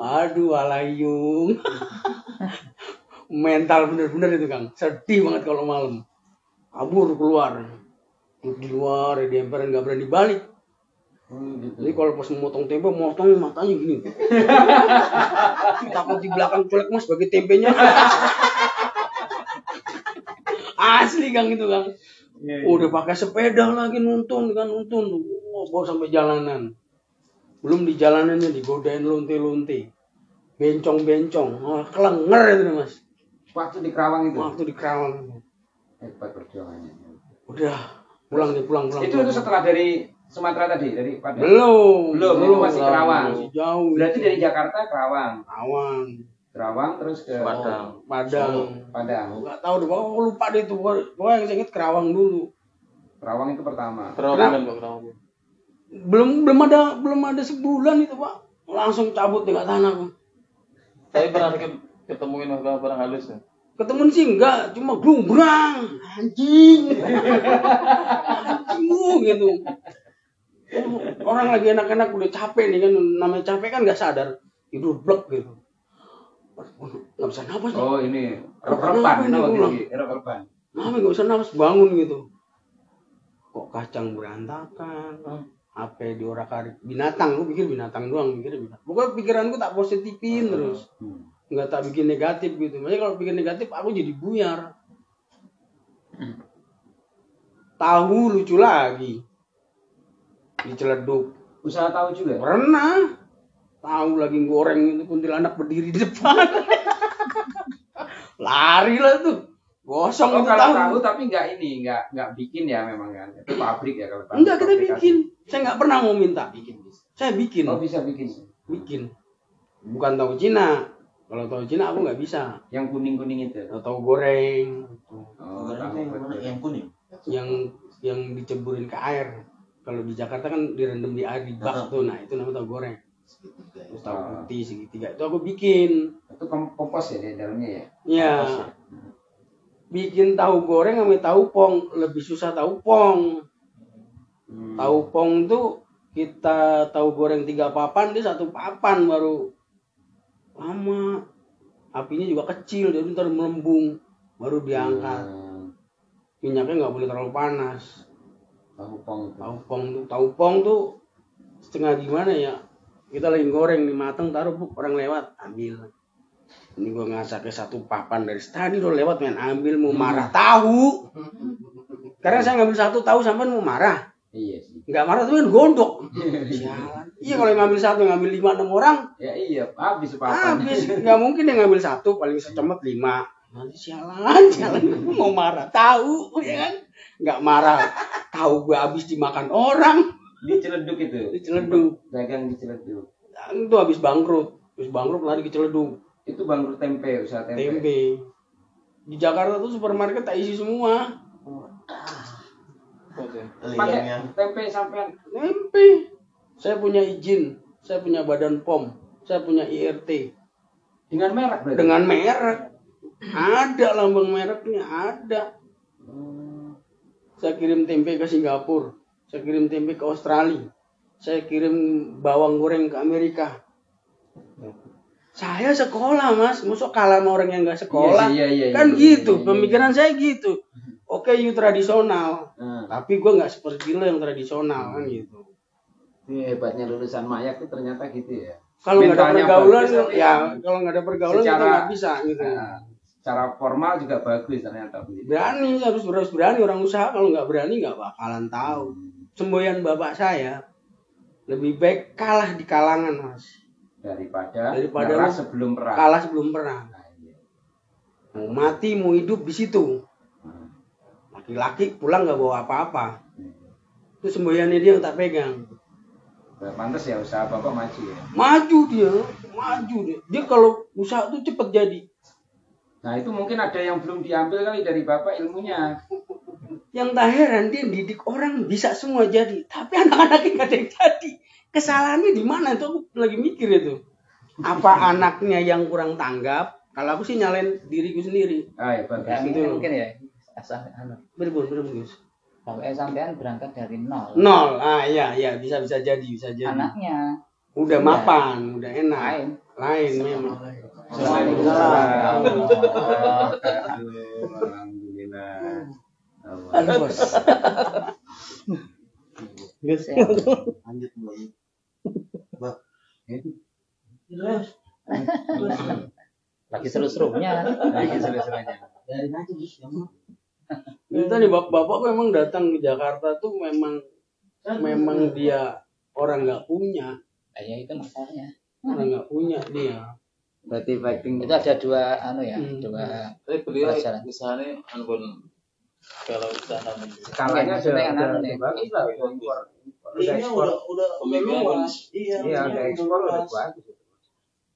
Aduh alayung. Mental bener-bener itu kang. Sedih banget kalau malam. Kabur keluar. Di luar di emperan nggak berani balik Hmm, gitu. jadi kalau pas memotong tempe motong matanya gini takut di belakang colek mas bagi tempenya asli kang itu kang Iya, iya. udah pakai sepeda lagi nuntun kan nuntun oh, bawa sampai jalanan belum di jalanannya digodain lonte-lonte bencong-bencong oh, kelenger itu mas Waktu di Kerawang itu. waktu di Kerawang Hebat perjuangannya. udah pulang deh pulang pulang Itu pulang. itu setelah dari Sumatera tadi, dari Padang. belum Belum, itu masih Kerawang. masih jauh Berarti dari Jakarta Kerawang. Kerawang Kerawang terus ke Padang. Padang Padang. nggak tahu deh aku lupa deh itu pokoknya yang saya ingat Kerawang dulu Kerawang itu pertama. Terawangan Pak Terawangan. belum belum ada belum ada sebulan itu pak langsung cabut dengan tanah Pak. Saya pernah ke- ketemuin barang barang halus ya. ketemu sih enggak cuma glumbrang anjing anjing gitu orang lagi enak-enak udah capek nih kan namanya capek kan nggak sadar. Tidur blek gitu. Nggak bisa napas nih Oh ini rep-repan, rep-repan. Mami nggak bisa napas bangun gitu. Kok kacang berantakan? Hmm. HP diorak arik binatang gue pikir binatang doang mikir binatang. Pokoknya pikiranku tak positifin terus. Hmm. nggak tak bikin negatif gitu. Makanya kalau bikin negatif aku jadi buyar. Tahu lucu lagi diceleduk Usaha tahu juga. pernah tahu lagi goreng itu kuntilanak berdiri di depan lari lah tuh gosong Oh itu kalau tahu tahu tapi nggak ini, nggak nggak bikin ya memang kan. Itu pabrik ya kalau tahu. enggak kita bikin saya nggak pernah mau minta Bikin bisa. saya bikin Oh bisa bikin. bikin bukan tahu Cina kalau tahu Cina aku nggak bisa Yang kuning kuning itu. Tahu tahu goreng Oh, Goreng tahu. yang mana? Yang kuning. yang yang diceburin ke air kalau di Jakarta kan direndam di air di bak tuh. Nah itu namanya tahu goreng. Terus tahu Ah. putih segitiga. Itu aku bikin. Itu kom- kompos ya di dalamnya ya. ya Kompos ya? bikin tahu goreng sama tahu pong. Lebih susah tahu pong. Hmm. tahu pong tuh kita tahu goreng tiga papan dia satu papan baru lama. Apinya juga kecil jadi ntar melembung baru diangkat. Hmm. minyaknya nggak boleh terlalu panas Tahu pong itu. tahu pong tuh tahu pong tuh setengah gimana ya? Kita lagi goreng nih mateng taruh bu orang lewat ambil. Ini gua ngasaknya satu papan dari tadi udah lewat main ambil mau marah tahu. Karena saya ngambil satu tahu sampai mau marah. Iya sih. nggak marah tuh kan gondok. Sialan. iya. Kalau yang ngambil satu ngambil lima enam orang. Ya iya, habis papan. habis. Nggak mungkin yang ngambil satu paling secemet lima. Nanti sialan sialan. Mau marah tahu ya kan nggak marah. Tahu gua habis dimakan orang. Diceleduk itu. diceleduk Dagang diceleduk. itu habis bangkrut. Habis bangkrut lari ke celeduk. Itu bangkrut tempe, usaha tempe. tempe. Di Jakarta tuh supermarket tak isi semua. Pakai Yang yang tempe sampean. Tempe. Saya punya izin. Saya punya badan pom. Saya punya IRT dengan merek berarti. dengan merek. Ada lambang mereknya ada. Hmm. Saya kirim tempe ke Singapura saya kirim tempe ke Australia saya kirim bawang goreng ke Amerika. Saya sekolah mas. Masuk kalah sama orang yang nggak sekolah. Iya, iya, iya, kan iya, gitu iya, iya. pemikiran saya gitu. Oke you tradisional. Nah, tapi gue nggak seperti lo yang tradisional kan gitu. Ini hebatnya lulusan mayak itu ternyata gitu ya. kalau nggak ada pergaulan ya kalau nggak ada pergaulan kita secara- nggak bisa gitu. Nah, secara formal juga bagus ternyata berani harus harus berani. Orang usaha kalau nggak berani nggak bakalan tahu. Semboyan bapak saya lebih baik kalah di kalangan mas. Daripada, Daripada lu- sebelum perang. kalah sebelum perang. Nah, iya. mau mati mau hidup di situ. Laki-laki pulang nggak bawa apa-apa. Itu semboyannya dia yang tak pegang. Nah, Pantes ya usaha bapak maju ya. maju dia maju dia. Dia kalau usaha tuh cepet jadi Nah itu mungkin ada yang belum diambil kali dari bapak ilmunya. yang tak heran dia didik orang bisa semua jadi. Tapi anak-anaknya nggak ada yang jadi. Kesalahannya di mana? Itu aku lagi mikir itu. Apa anaknya yang kurang tanggap? Kalau aku sih nyalain diriku sendiri. Ah ya bagus. Ya, Gitu. mungkin, mungkin ya. Asal anu. Berbun berbun Gus. Sampai sampean berangkat dari nol. Nol. Ah iya iya. Bisa bisa jadi bisa jadi. Anaknya. Udah Iya. mapan udah enak. Lain. Lain memang Alhamdulillah. Aduh, bos Gus lanjut belum? lagi seru-serunya Lagi seru-serunya. Dari Gus. itu tadi bap bapakku memang datang ke Jakarta tuh memang memang dia orang nggak punya Eh, ya itu masalahnya orang nggak punya dia Berarti fighting itu ada dua anu ya Hmm. dua Tapi beliau Pelajaran. misalnya anggun kalau sana skalanya Maksudnya sudah udah anu nih. bagus lah udah ekspor. Udah Ini ekspor. udah udah Luas. Iya, Iya ini udah ekspor udah luas. bagus.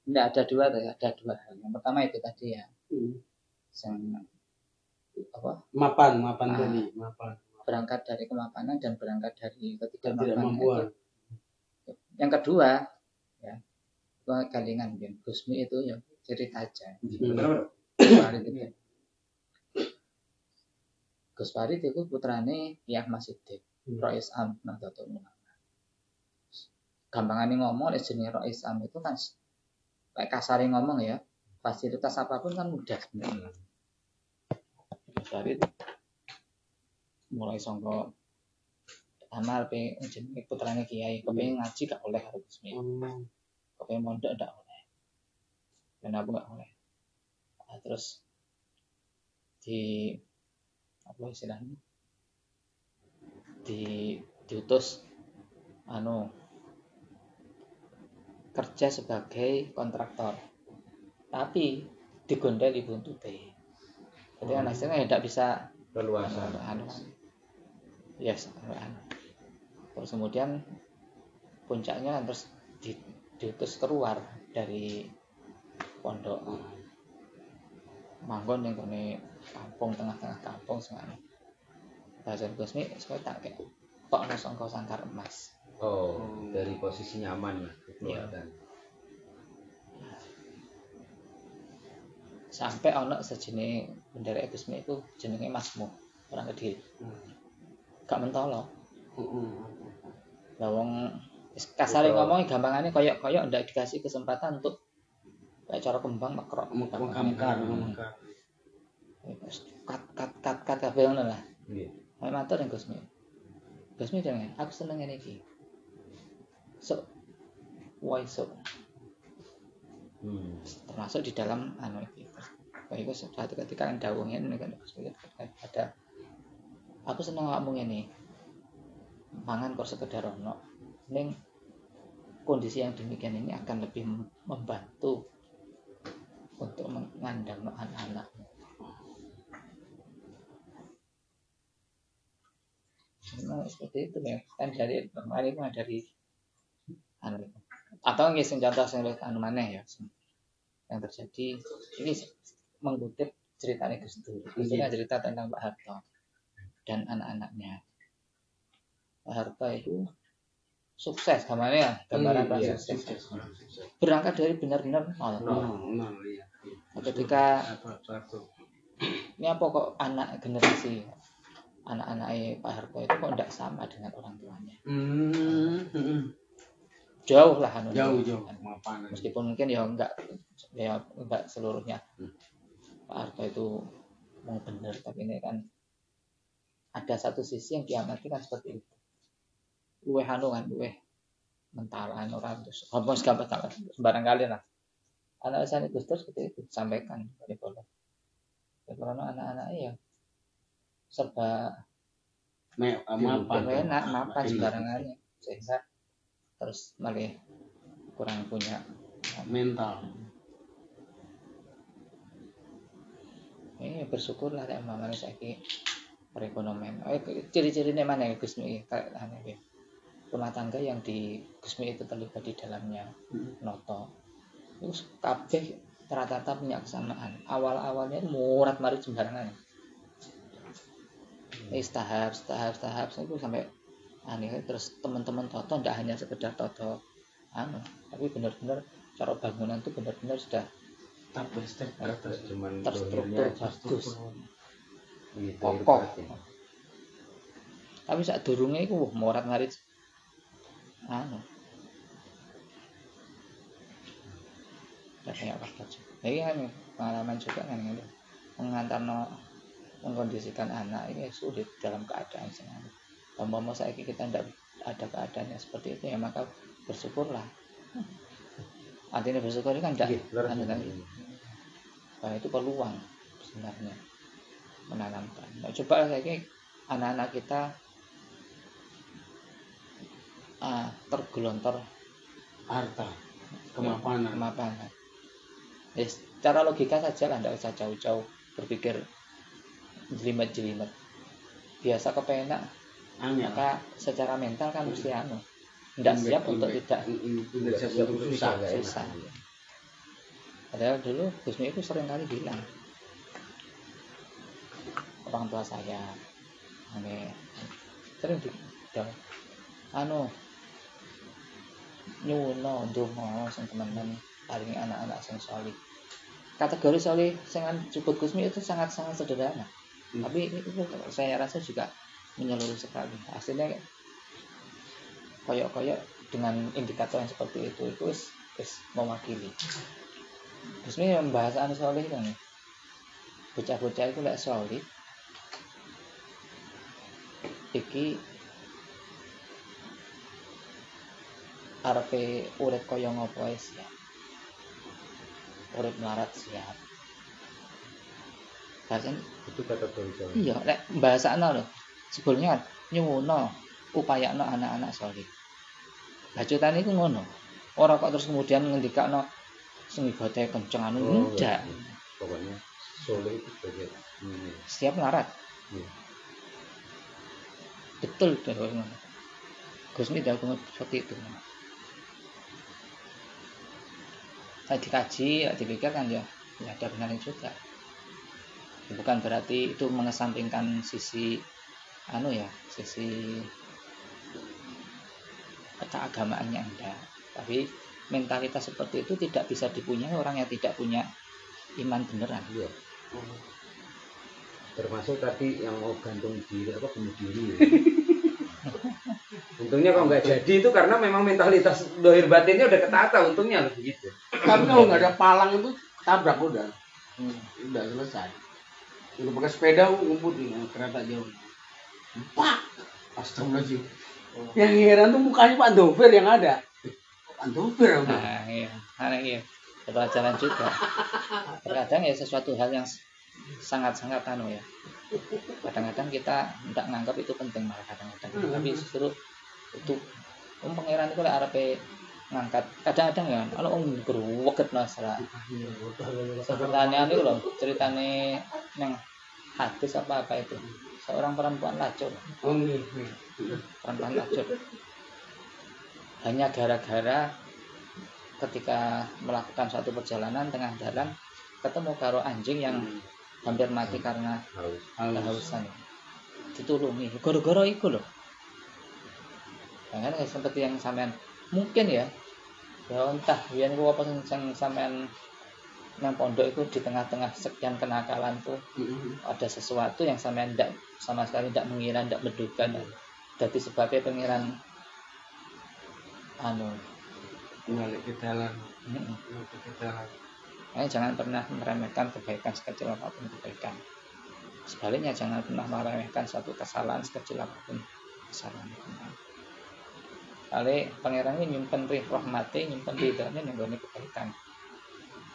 Enggak ada dua tuh, ada dua hal. Yang pertama itu tadi ya, Hmm. yang apa mapan mapan Ah. tadi mapan berangkat dari kemapanan dan berangkat dari ketidakmampuan. Yang kedua, ya, kalingan ya, Gusmi itu ya cerita aja. Bener. Gus Farid itu. Gus Farid putrane Yah Masidik, Hmm. Rois Am Nahdlatul Ulama. Gampangane ngomong, jenenge Rois Am itu kan kayak kasar ngomong ya fasilitas apa pun kan mudah sebenarnya dari mulai songko amal pe jenenge putrane kiai kepengen ngaji gak oleh harus resmi kepengen mondok gak oleh dan aku gak oleh Nah, terus di apa istilahnya di diutus anu kerja sebagai kontraktor tapi digondel di buntute jadi anak saya tidak bisa Leluasa. anu, anu. yes anu, anu. terus kemudian puncaknya terus diutus keluar dari pondok. Manggon yang kene kampung tengah-tengah kampung semuanya bahasa Gusmi saya tak kayak? Kok ono sangka sangkar emas. Oh, dari posisi nyaman lah kekeluargaan. sampai ono sejenis bendera Gusmi itu jenenge Masmu orang kediri. Gak mentolo. Wong wis kasare Betul. ngomong gampangane koyok koyok ndak dikasih kesempatan untuk kayak cara kembang mengkamkar. Terus kat kat kat kat kabeh ngono lah. Saya matur yang Gusmi. Gusmi dengan aku seneng ini iki. So, why so? Hmm. Termasuk di dalam anu iki. Kayak itu suatu ketika kan dawungin kan ada aku seneng kamu ini. Mangan kok sekedar ono. Ning kondisi yang demikian ini akan lebih mem- membantu untuk mengandang anak-anak. Memang seperti itu ya. Kan dari kemarin itu dari anu itu. atau sing contoh sing anu maneh ya. Yang terjadi ini mengutip ceritanya Gus Dur. Gus Dur kan cerita tentang Pak Harto dan anak-anaknya. Pak Harto itu sukses gambarnya ya, gambaran Hmm, iya, sukses. Berangkat dari benar-benar nol. Nah, nah, iya. Ketika ini apa kok anak generasi anak-anak Pak Harto itu kok tidak sama dengan orang tuanya Hmm, hmm. jauh lah anu Jauh, jauh. Mapan. meskipun mungkin ya enggak ya enggak seluruhnya Pak Harto itu mau benar tapi ini kan ada satu sisi yang diamati kan seperti itu luwe anu kan luwe mentalan orang terus ngomong segampang gampang sembarang kali lah. Anak saya Gus Dur seperti itu sampaikan dari bola ya, karena anak-anaknya ya serba Me, mapan. enak mapan sembarangannya. Sehingga terus malah kurang punya Mental. ini bersyukurlah ya mamane saiki perekonomian. Oh, ciri-cirinya mana ya Gusmi kayak aneh rumah tangga yang di Gusmi itu terlibat di dalamnya noto. Itu kabeh rata-rata punya kesamaan. Awal-awalnya murat marit sembarangan. Ini tahap tahap tahap itu sampai aneh terus teman-teman toto tidak hanya sekedar toto anu tapi benar-benar cara bangunan itu benar-benar sudah. Cuman terstruktur dohirnya bagus. kokoh. irfatin. tapi saat durungnya itu wah, morat ngarit kayak apa aja ini kan pengalaman juga kan ini. Mengantar no mengkondisikan anak ini sulit dalam keadaan senang mau saya kita tidak ada keadaannya seperti itu ya maka bersyukurlah. Artinya bersyukur ini kan tidak Iya, anu kan, itu peluang sebenarnya menanamkan. Nah, coba kayak anak-anak kita ah, tergelontor Harta. Kemapanan. kemapanan. Ya, secara logika saja lah, tidak usah jauh-jauh berpikir jelimet-jelimet. Biasa kepenak, Angel. maka secara mental kan mesti anu, tidak siap untuk tidak Tidak siap untuk susah. susah. Padahal dulu Gusmi itu sering kali bilang orang tua saya, ini sering di anu nyuno ndonga sing teman-teman paling anak-anak sing solih. Kategori solih sing cukup Gusmi itu sangat-sangat sederhana. Hmm. Tapi itu saya rasa juga menyeluruh sekali. Hasilnya koyok-koyok dengan indikator yang seperti itu itu wis wis mewakili Terus ini pembahasan solih kan. Bocah-bocah itu lek solih. Iki arepe urip kaya ngopo ae siap. Urip melarat siap. Bahasan itu kategori soleh iya lek bahasana lho. Sebelumnya kan nyuwuno upayakno anak-anak solih. Bacotane iku ngono. Ora kok terus kemudian ngendikakno sing ibadahnya kenceng anu Oh, ndak. iya. pokoknya soleh itu sebagai ini Siap melarat. Iya. Betul tuh ngono. Gus ini dah seperti itu. Saya dikaji, ya dipikir kan ya, ya ada benarnya juga. Bukan berarti itu mengesampingkan sisi anu ya, sisi keagamaannya enggak. Tapi mentalitas seperti itu tidak bisa dipunyai orang yang tidak punya iman beneran. iya termasuk tadi yang mau gantung diri apa bunuh diri ya. untungnya kalau nggak jadi itu karena memang mentalitas dohir batinnya udah ketata untungnya loh begitu Tapi kalau nggak ada palang itu tabrak udah. Udah selesai. Udah pakai sepeda ngumpul nih yang kereta jauh. Pak, astagfirullahaladzim. Yang heran tuh mukanya Pak Dover yang ada. Pak Dover udah. Nah, iya, nah, iya. Pelajaran juga. Kadang ya sesuatu hal yang sangat-sangat anu ya. Kadang-kadang kita tidak nganggap itu penting malah kadang-kadang. Tapi justru itu um pangeran itu lah arepe ngangkat kadang-kadang ya kalau um geruweket masalah ceritanya itu loh ceritanya neng hadis apa apa itu. Seorang perempuan lacur. Oh, iya, iya. perempuan lacur. Hanya gara-gara ketika melakukan suatu perjalanan tengah jalan ketemu karo anjing yang hampir mati karena harus kehausan. Ditulungi. Gara-gara itu loh ya kan kayak seperti yang sampean mungkin ya ya entah biar gua apa sing sampean nang pondok itu di tengah-tengah sekian kenakalan tuh ada sesuatu yang sampean tidak sama sekali tidak mengira tidak menduga jadi sebabnya pengiran anu Balik ke mm, Balik ke jalan. Makanya jangan pernah meremehkan kebaikan sekecil apa pun kebaikan. Sebaliknya jangan pernah meremehkan suatu kesalahan sekecil apa pun kesalahan. Kali pangeran ini nyimpen rih rahmati, nyimpen ridhonya yang gone kebaikan.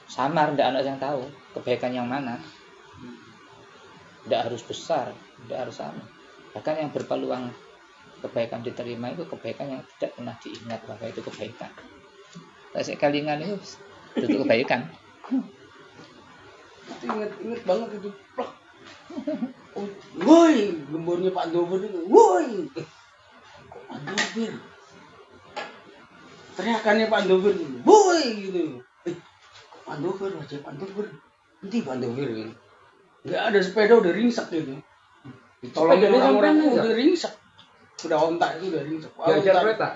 Samar, tidak ada yang tahu kebaikan yang mana. Tidak harus besar, tidak harus sama. Bahkan yang berpeluang kebaikan diterima itu kebaikan yang tidak pernah diingat bahwa itu kebaikan. Tapi kalingan itu itu kebaikan. Itu inget inget banget itu. Woi, gembornya Pak Dover itu. Woi. Pak Dover. Teriakannya Pak Dover. Woi gitu. Eh, Pak Dover, aja Pak. Nanti Pak gitu. Nggak ada sepeda udah ringsek gitu. Ditolongin orang-orang udah ringsek. Udah ontak itu udah ringsek. Diajar tak- kereta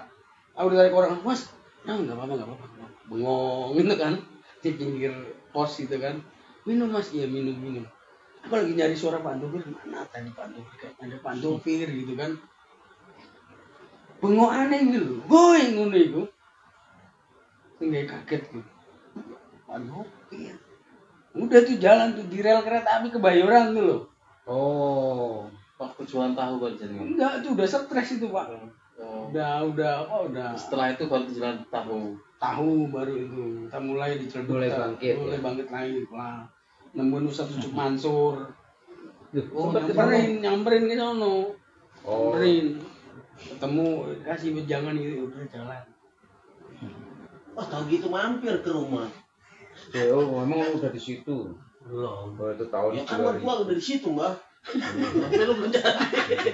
Aku ditarik orang, mas, nah nggak apa-apa nggak apa-apa. Bengong gitu kan di pinggir pos gitu kan. Minum mas, iya minum minum. Aku lagi nyari suara Pak Dovir, mana tadi Pak Dovir kayak ada Pak Dovir gitu kan. Bengong aneh gitu, boy ngono itu. Tinggal kaget gitu. Pak Dovir. Udah tuh jalan tuh di rel kereta api kebayoran tuh loh. oh Pak perjuangan tahu kan jadi. Enggak, itu udah stres itu Pak. Oh. Udah, udah, apa udah. Setelah itu baru jalan tahu. tahu baru itu kita mulai di Ciledug Mulai kita bangkit, mulai ya. bangkit lagi lah nemuin Ustadz Ucup Mansur oh, nyamperin nyamperin ke sono oh nyamperin ketemu kasih jangan gitu udah jalan Wah, tahu gitu mampir ke rumah. oh memang udah di situ Belum. oh itu tahun Ya kan 2000 gua udah di situ, Mbak. Tapi lu belum jadi.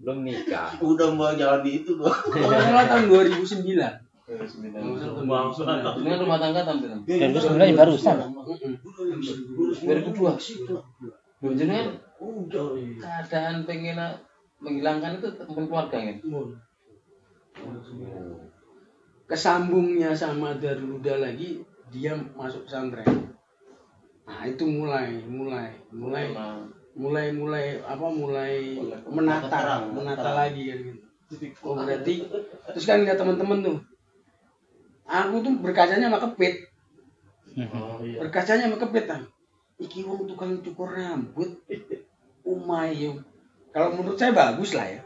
belum nikah Udah mau jalan di itu gua. kalau nggak salah tahun 2009 Bangsa. Ini rumah tangga tampil. Dan itu sebenarnya barusan. Dari kedua. Jenengan Udah. iya. keadaan pengen menghilangkan itu teman keluarga kan? Kesambungnya sama Darul Huda lagi dia masuk pesantren. Nah itu mulai mulai mulai mulai mulai apa mulai menata menata lagi kan gitu. Oh berarti terus kan lihat teman-teman tuh. Aku tuh berkacanya sama kepit. Oh iya. berkacanya mekepet ah. iki wong tukang cukur rambut. Umayum kalau menurut saya bagus lah ya